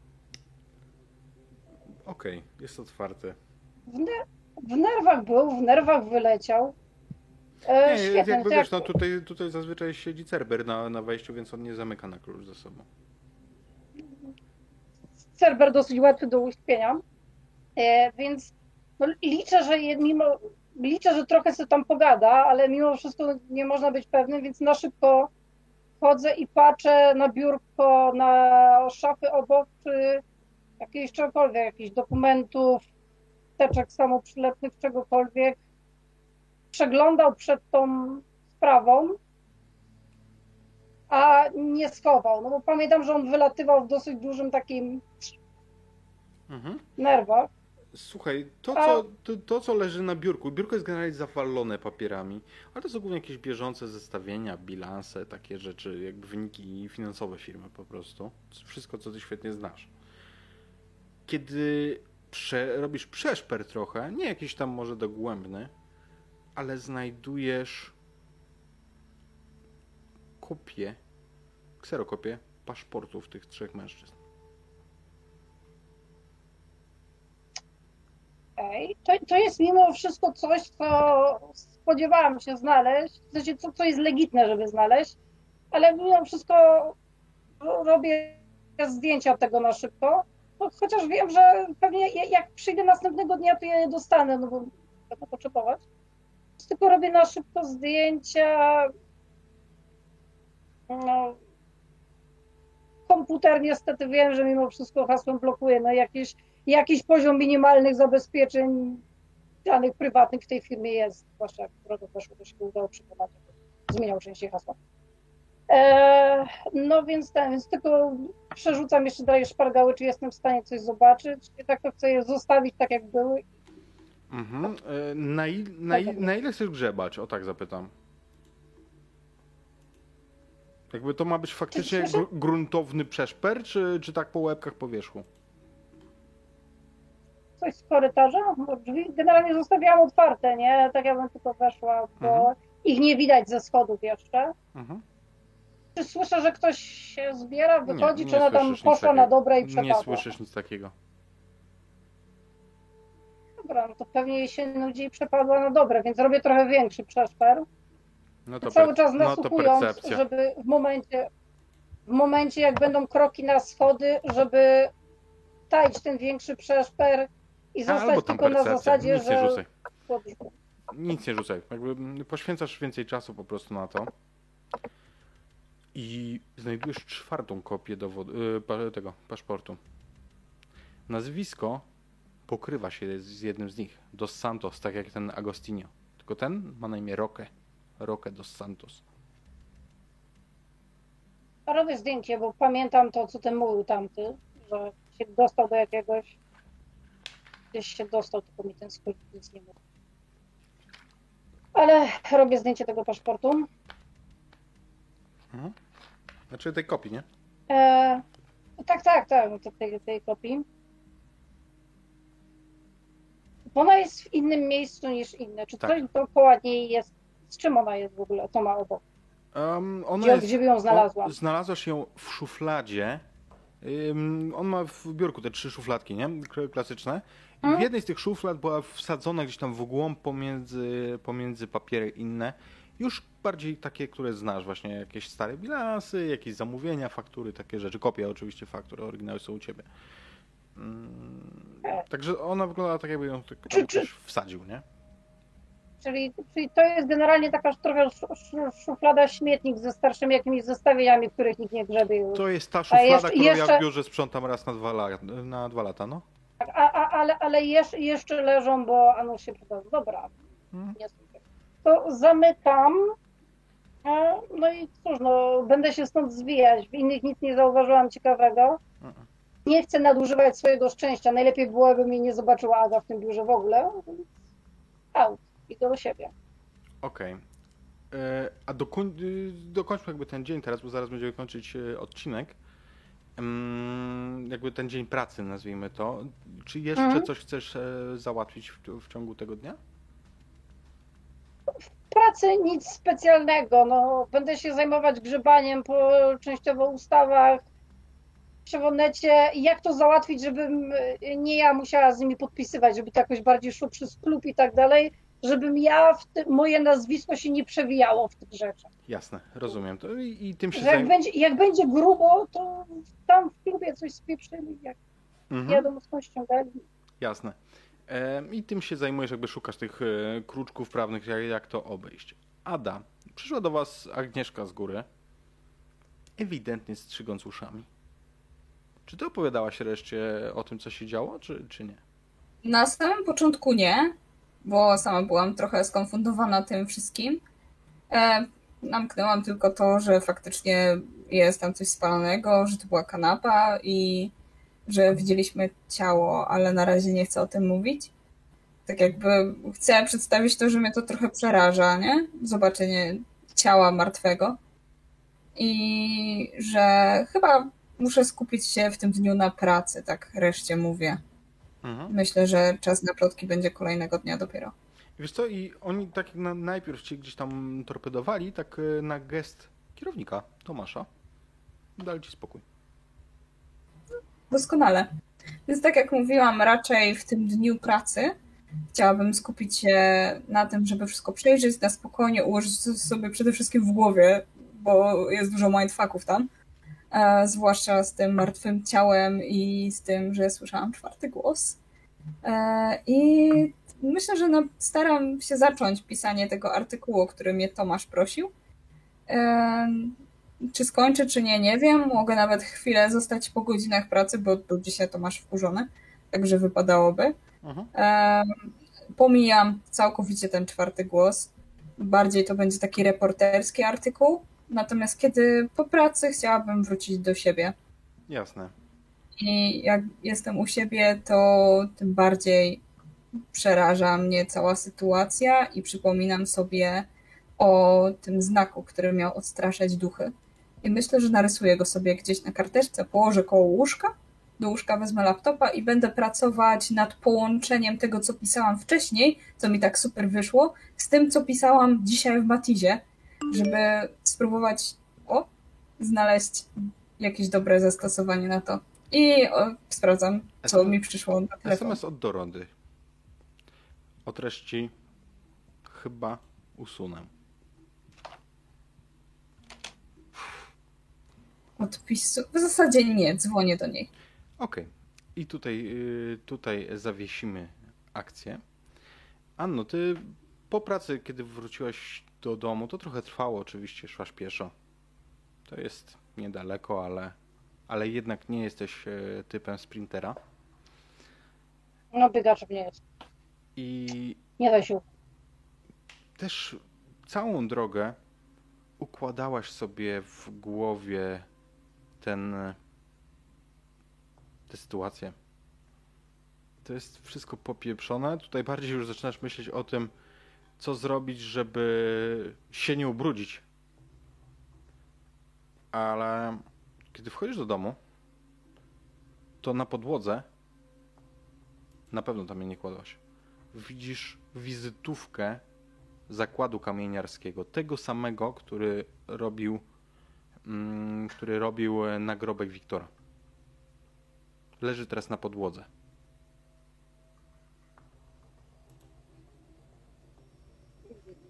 Okej, jest otwarte. W, w nerwach był, w nerwach wyleciał. E, Nie, świetnie. jakby wiesz, jak- no tutaj, tutaj zazwyczaj siedzi Cerber na, na wejściu, więc on nie zamyka na klucz za sobą. Cerber dosyć łatwy do uśpienia, e, więc no, liczę, że je- mimo, liczę, że trochę sobie tam pogada, ale mimo wszystko nie można być pewnym, więc na szybko chodzę i patrzę na biurko, na szafy obok, czy jakieś czegokolwiek, jakichś dokumentów, teczek samoprzylepnych, czegokolwiek. Przeglądał przed tą sprawą, a nie schował. No bo pamiętam, że on wylatywał w dosyć dużym takim Mhm. nerwach. Słuchaj, to co, to, to co leży na biurku, biurko jest generalnie zawalone papierami, ale to są głównie jakieś bieżące zestawienia, bilanse, takie rzeczy, jakby wyniki finansowe firmy po prostu. Wszystko, co ty świetnie znasz. Kiedy prze, robisz przeszper trochę, nie jakiś tam może dogłębny, ale znajdujesz kopię, kserokopię paszportów tych trzech mężczyzn. Ej, to, to jest mimo wszystko coś, co spodziewałam się znaleźć, w sensie co, co jest legitne, żeby znaleźć, ale mimo wszystko robię zdjęcia tego na szybko, no, chociaż wiem, że pewnie ja- jak przyjdę następnego dnia, to ja je dostanę, no bo będę potrzebować. Tylko robię na szybko zdjęcia. No, komputer niestety wiem, że mimo wszystko hasłem blokuje, no jakieś jakiś poziom minimalnych zabezpieczeń danych prywatnych w tej firmie jest, zwłaszcza jak którego weszło, to się udało przekonać, zmieniał częściej hasła. E, no więc ten, więc tylko przerzucam jeszcze dalej szpargały, czy jestem w stanie coś zobaczyć. I tak to chcę je zostawić tak jak były. Mhm. E, Na, il, na, il, Tak, na ile chcesz grzebać? O tak zapytam. Jakby to ma być faktycznie gruntowny przeszper, czy, czy tak po łebkach po wierzchu? Coś z korytarza, bo drzwi generalnie zostawiałam otwarte, nie? Tak jakbym tylko weszła, bo Mhm. ich nie widać ze schodów jeszcze. Mhm. Czy słyszę, że ktoś się zbiera, wychodzi, nie czy ona tam poszła na dobre i Nie przepadła? słyszysz nic takiego. Dobra, no to pewnie jej się nudzi i przepadła na dobre, więc robię trochę większy przeszper. No to, cały czas no nasłuchując, percepcja. żeby w momencie, w momencie jak będą kroki na schody, żeby taić ten większy przeszper i Albo zostać tam tylko na zasadzie, Nic nie że rzucaj. Nic nie rzucaj. Jakby poświęcasz więcej czasu po prostu na to. I znajdujesz czwartą kopię dowodu, y, tego paszportu. Nazwisko pokrywa się z jednym z nich. Dos Santos, tak jak ten Agostinho. Tylko ten ma na imię Roque. Roque dos Santos. robię zdjęcie, bo pamiętam to, co ten mówił tamty, że się dostał do jakiegoś, gdzieś się dostał, tylko mi ten skrót nic nie mówi. Ale robię zdjęcie tego paszportu. Mhm. Znaczy tej kopii, nie? E, tak, tak, tak, no to tej, tej kopii. Ona jest w innym miejscu niż inne. Czy Tak. coś dookoła niej jest? Z czym ona jest w ogóle? Co ma obok? Um, Gdzie, jest, gdzie by ją znalazła? O, znalazłaś ją w szufladzie. Ym, on ma w biurku te trzy szufladki, nie? Klasyczne. I w Mhm. jednej z tych szuflad była wsadzona gdzieś tam w głąb pomiędzy, pomiędzy papiery inne. Już bardziej takie, które znasz, właśnie jakieś stare bilansy, jakieś zamówienia, faktury, takie rzeczy. Kopie oczywiście faktury, oryginały są u ciebie. Mm, także ona wygląda tak, jakby ją tak Czy- ktoś wsadził, nie? Czyli, czyli to jest generalnie taka trochę sz- sz- szuflada śmietnik ze starszymi jakimiś zestawieniami, których nikt nie grzebie już. To jest ta szuflada, jeszcze- którą ja jeszcze- w biurze sprzątam raz na dwa, lata, na dwa lata, no. A, a, ale, ale jeszcze, jeszcze leżą, bo a no się przydadzą. Dobra, Mhm. nie. To zamykam. E, No i cóż, no, będę się stąd zwijać. W innych nic nie zauważyłam ciekawego. Mhm. Nie chcę nadużywać swojego szczęścia. Najlepiej byłoby mnie nie zobaczyła Aga w tym biurze w ogóle. Więc Out. Idę do siebie. Okej. E, A y, dokończmy jakby ten dzień teraz, bo zaraz będziemy kończyć e, odcinek. Jakby ten dzień pracy, nazwijmy to. Czy jeszcze Mhm. coś chcesz e, załatwić w, w ciągu tego dnia? pracy nic specjalnego. No, będę się zajmować grzebaniem po częściowo ustawach, przewodnecie i jak to załatwić, żebym y, nie ja musiała z nimi podpisywać, żeby to jakoś bardziej szło przez klub i tak dalej, żebym ja, ty, moje nazwisko się nie przewijało w tych rzeczach. Jasne, rozumiem to i, i tym się jak zajm... będzie, jak będzie grubo, to tam w klubie coś spieprzyli, jak Mhm. wiadomo skąd ściągali. Jasne. Em, I tym się zajmujesz, jakby szukasz tych e, kruczków prawnych, jak, jak to obejść. Ada, przyszła do was Agnieszka z góry, ewidentnie strzygąc uszami. Czy ty opowiadałaś reszcie o tym, co się działo, czy, czy nie? Na samym początku nie, bo sama byłam trochę skonfundowana tym wszystkim. E, namknęłam tylko to, że faktycznie jest tam coś spalonego, że to była kanapa i że widzieliśmy ciało, ale na razie nie chcę o tym mówić. Tak jakby chcę przedstawić to, że mnie to trochę przeraża, nie? Zobaczenie ciała martwego. I że chyba muszę skupić się w tym dniu na pracy, tak reszcie mówię. Mhm. Myślę, że czas na plotki będzie kolejnego dnia dopiero. Wiesz co, i oni tak jak na, najpierw cię gdzieś tam torpedowali, tak e, na gest kierownika, Tomasza, dali ci spokój. Doskonale. Więc tak jak mówiłam, raczej w tym dniu pracy chciałabym skupić się na tym, żeby wszystko przejrzeć, na spokojnie ułożyć sobie przede wszystkim w głowie, bo jest dużo mindfucków tam. E, zwłaszcza z tym martwym ciałem i z tym, że słyszałam czwarty głos. E, I myślę, że no, staram się zacząć pisanie tego artykułu, o który mnie Tomasz prosił. E, czy skończę, czy nie, nie wiem. Mogę nawet chwilę zostać po godzinach pracy, bo do dzisiaj to masz wkurzone, także wypadałoby. Mhm. Pomijam całkowicie ten czwarty głos. Bardziej to będzie taki reporterski artykuł. Natomiast kiedy po pracy chciałabym wrócić do siebie. Jasne. I jak jestem u siebie, to tym bardziej przeraża mnie cała sytuacja i przypominam sobie o tym znaku, który miał odstraszać duchy. I myślę, że narysuję go sobie gdzieś na karteczce, położę koło łóżka, do łóżka wezmę laptopa i będę pracować nad połączeniem tego, co pisałam wcześniej, co mi tak super wyszło, z tym, co pisałam dzisiaj w Matizie, żeby spróbować o, znaleźć jakieś dobre zastosowanie na to. I o, sprawdzam, co mi przyszło na telefon. SMS od Dorody. O treści chyba usunę. Odpisu. W zasadzie nie, dzwonię do niej. Okej. I tutaj, y, tutaj zawiesimy akcję. Anno, ty po pracy, kiedy wróciłaś do domu, to trochę trwało oczywiście, szłaś pieszo. To jest niedaleko, ale, ale jednak nie jesteś e, typem sprintera. No biegaczem nie jest. I Nie da się. też całą drogę układałaś sobie w głowie ten tę sytuację. To jest wszystko popieprzone. Tutaj bardziej już zaczynasz myśleć o tym, co zrobić, żeby się nie ubrudzić. Ale kiedy wchodzisz do domu, to na podłodze na pewno tam jej nie kładłaś. Widzisz wizytówkę zakładu kamieniarskiego, tego samego, który robił, mm, który robił e, nagrobek Wiktora. Leży teraz na podłodze.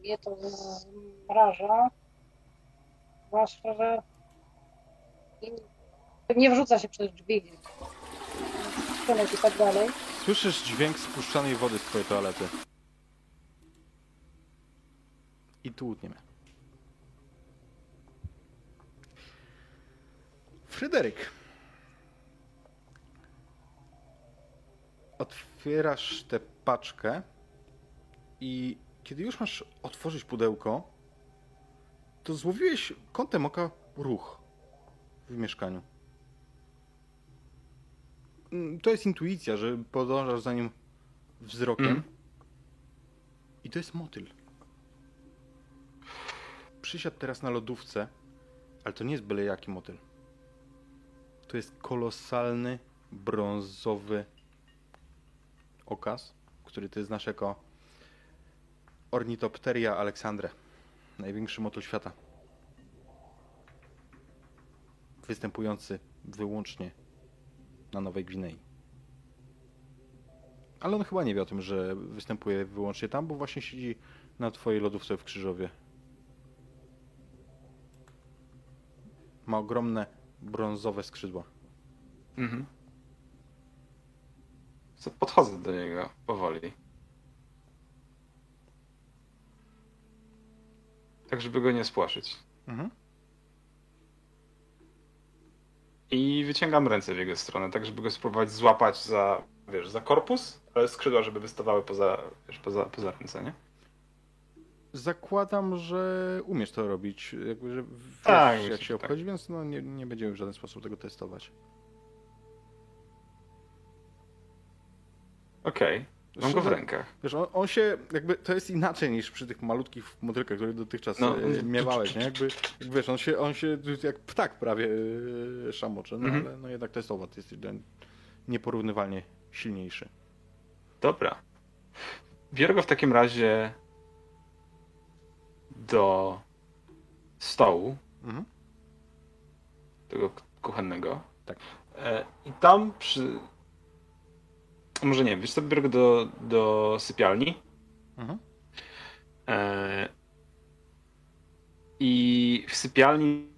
Mnie to zmraża. Zwłaszcza, że nie- wrzuca się przez drzwi. Skrzynek i tak dalej. Słyszysz dźwięk spuszczanej wody z twojej toalety. I tu utniemy. Fryderyk. Otwierasz tę paczkę i kiedy już masz otworzyć pudełko, to złowiłeś kątem oka ruch w mieszkaniu. Mm, To jest intuicja, że podążasz za nim wzrokiem. Mm. I to jest motyl. przysiadł teraz na lodówce, ale to nie jest byle jaki motyl. To jest kolosalny, brązowy okaz, który ty znasz jako Ornitopteria alexandre. Największy motyl świata. Występujący wyłącznie na Nowej Gwinei. Ale on chyba nie wie o tym, że występuje wyłącznie tam, bo właśnie siedzi na twojej lodówce w Krzyżowie. Ma ogromne brązowe skrzydła. Mhm. Podchodzę do niego powoli. Tak, żeby go nie spłaszyć. Mhm. I wyciągam ręce w jego stronę, tak żeby go spróbować złapać za, wiesz, za korpus, ale skrzydła, żeby wystawały poza, wiesz, poza, poza ręce, nie? Zakładam, że umiesz to robić, jakby, że wiesz, Tak, jak się tak. obchodzi, więc no, nie, nie będziemy w żaden sposób tego testować. Okej, mam go w rękach. Wiesz, on, on się, jakby, to jest inaczej niż przy tych malutkich motylkach, które dotychczas No. no. miewałeś, nie? Jakby, jak wiesz, on się, on się jak ptak prawie e, szamocze, no Mhm. ale no jednak to jest owad, jest nieporównywalnie silniejszy. Dobra. Biorę go w takim razie do stołu, Mhm. tego kuchennego. Tak. E, I tam przy... Może nie wiesz co, biorę go do, do sypialni. Mhm. E, I w sypialni,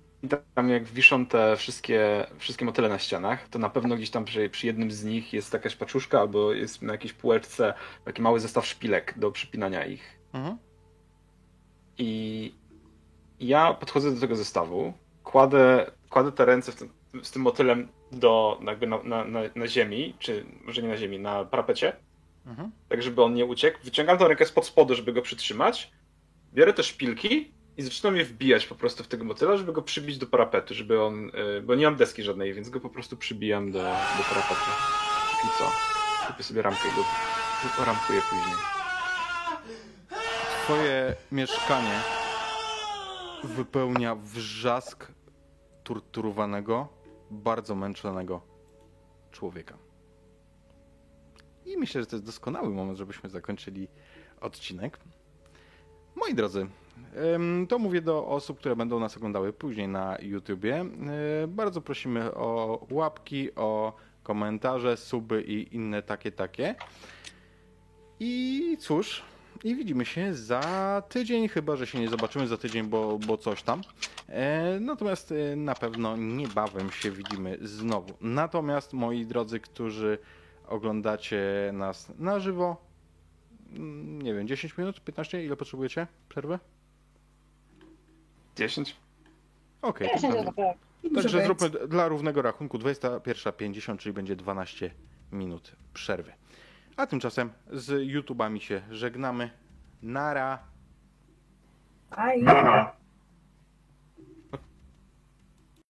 tam jak wiszą te wszystkie, wszystkie motyle na ścianach, to na pewno gdzieś tam przy, przy jednym z nich jest jakaś paczuszka albo jest na jakiejś półeczce taki mały zestaw szpilek do przypinania ich. Mhm. I ja podchodzę do tego zestawu, kładę, kładę te ręce w tym, z tym motylem do, jakby na, na, na, na ziemi, czy może nie na ziemi, na parapecie, Mhm. tak żeby on nie uciekł. Wyciągam tę rękę spod spodu, żeby go przytrzymać. Biorę te szpilki i zaczynam je wbijać po prostu w tego motyla, żeby go przybić do parapetu, żeby on, y, bo nie mam deski żadnej, więc go po prostu przybijam do, do parapetu. I co? Kupię sobie ramkę i go ramkuję później. Twoje mieszkanie wypełnia wrzask torturowanego, bardzo męczonego człowieka. I myślę, że to jest doskonały moment, żebyśmy zakończyli odcinek. Moi drodzy, to mówię do osób, które będą nas oglądały później na YouTubie. E, Bardzo prosimy o łapki, o komentarze, suby i inne takie, takie. I cóż, i widzimy się za tydzień, chyba że się nie zobaczymy za tydzień, bo, bo coś tam. E, natomiast e, na pewno niebawem się widzimy znowu. Natomiast moi drodzy, którzy oglądacie nas na żywo, mm, nie wiem, 10 minut, 15, ile potrzebujecie przerwy? 10? Okej. Może Także zróbmy dla równego rachunku 21.50, czyli będzie 12 minut przerwy. A tymczasem z YouTubami się żegnamy. Nara. Aj. Aha.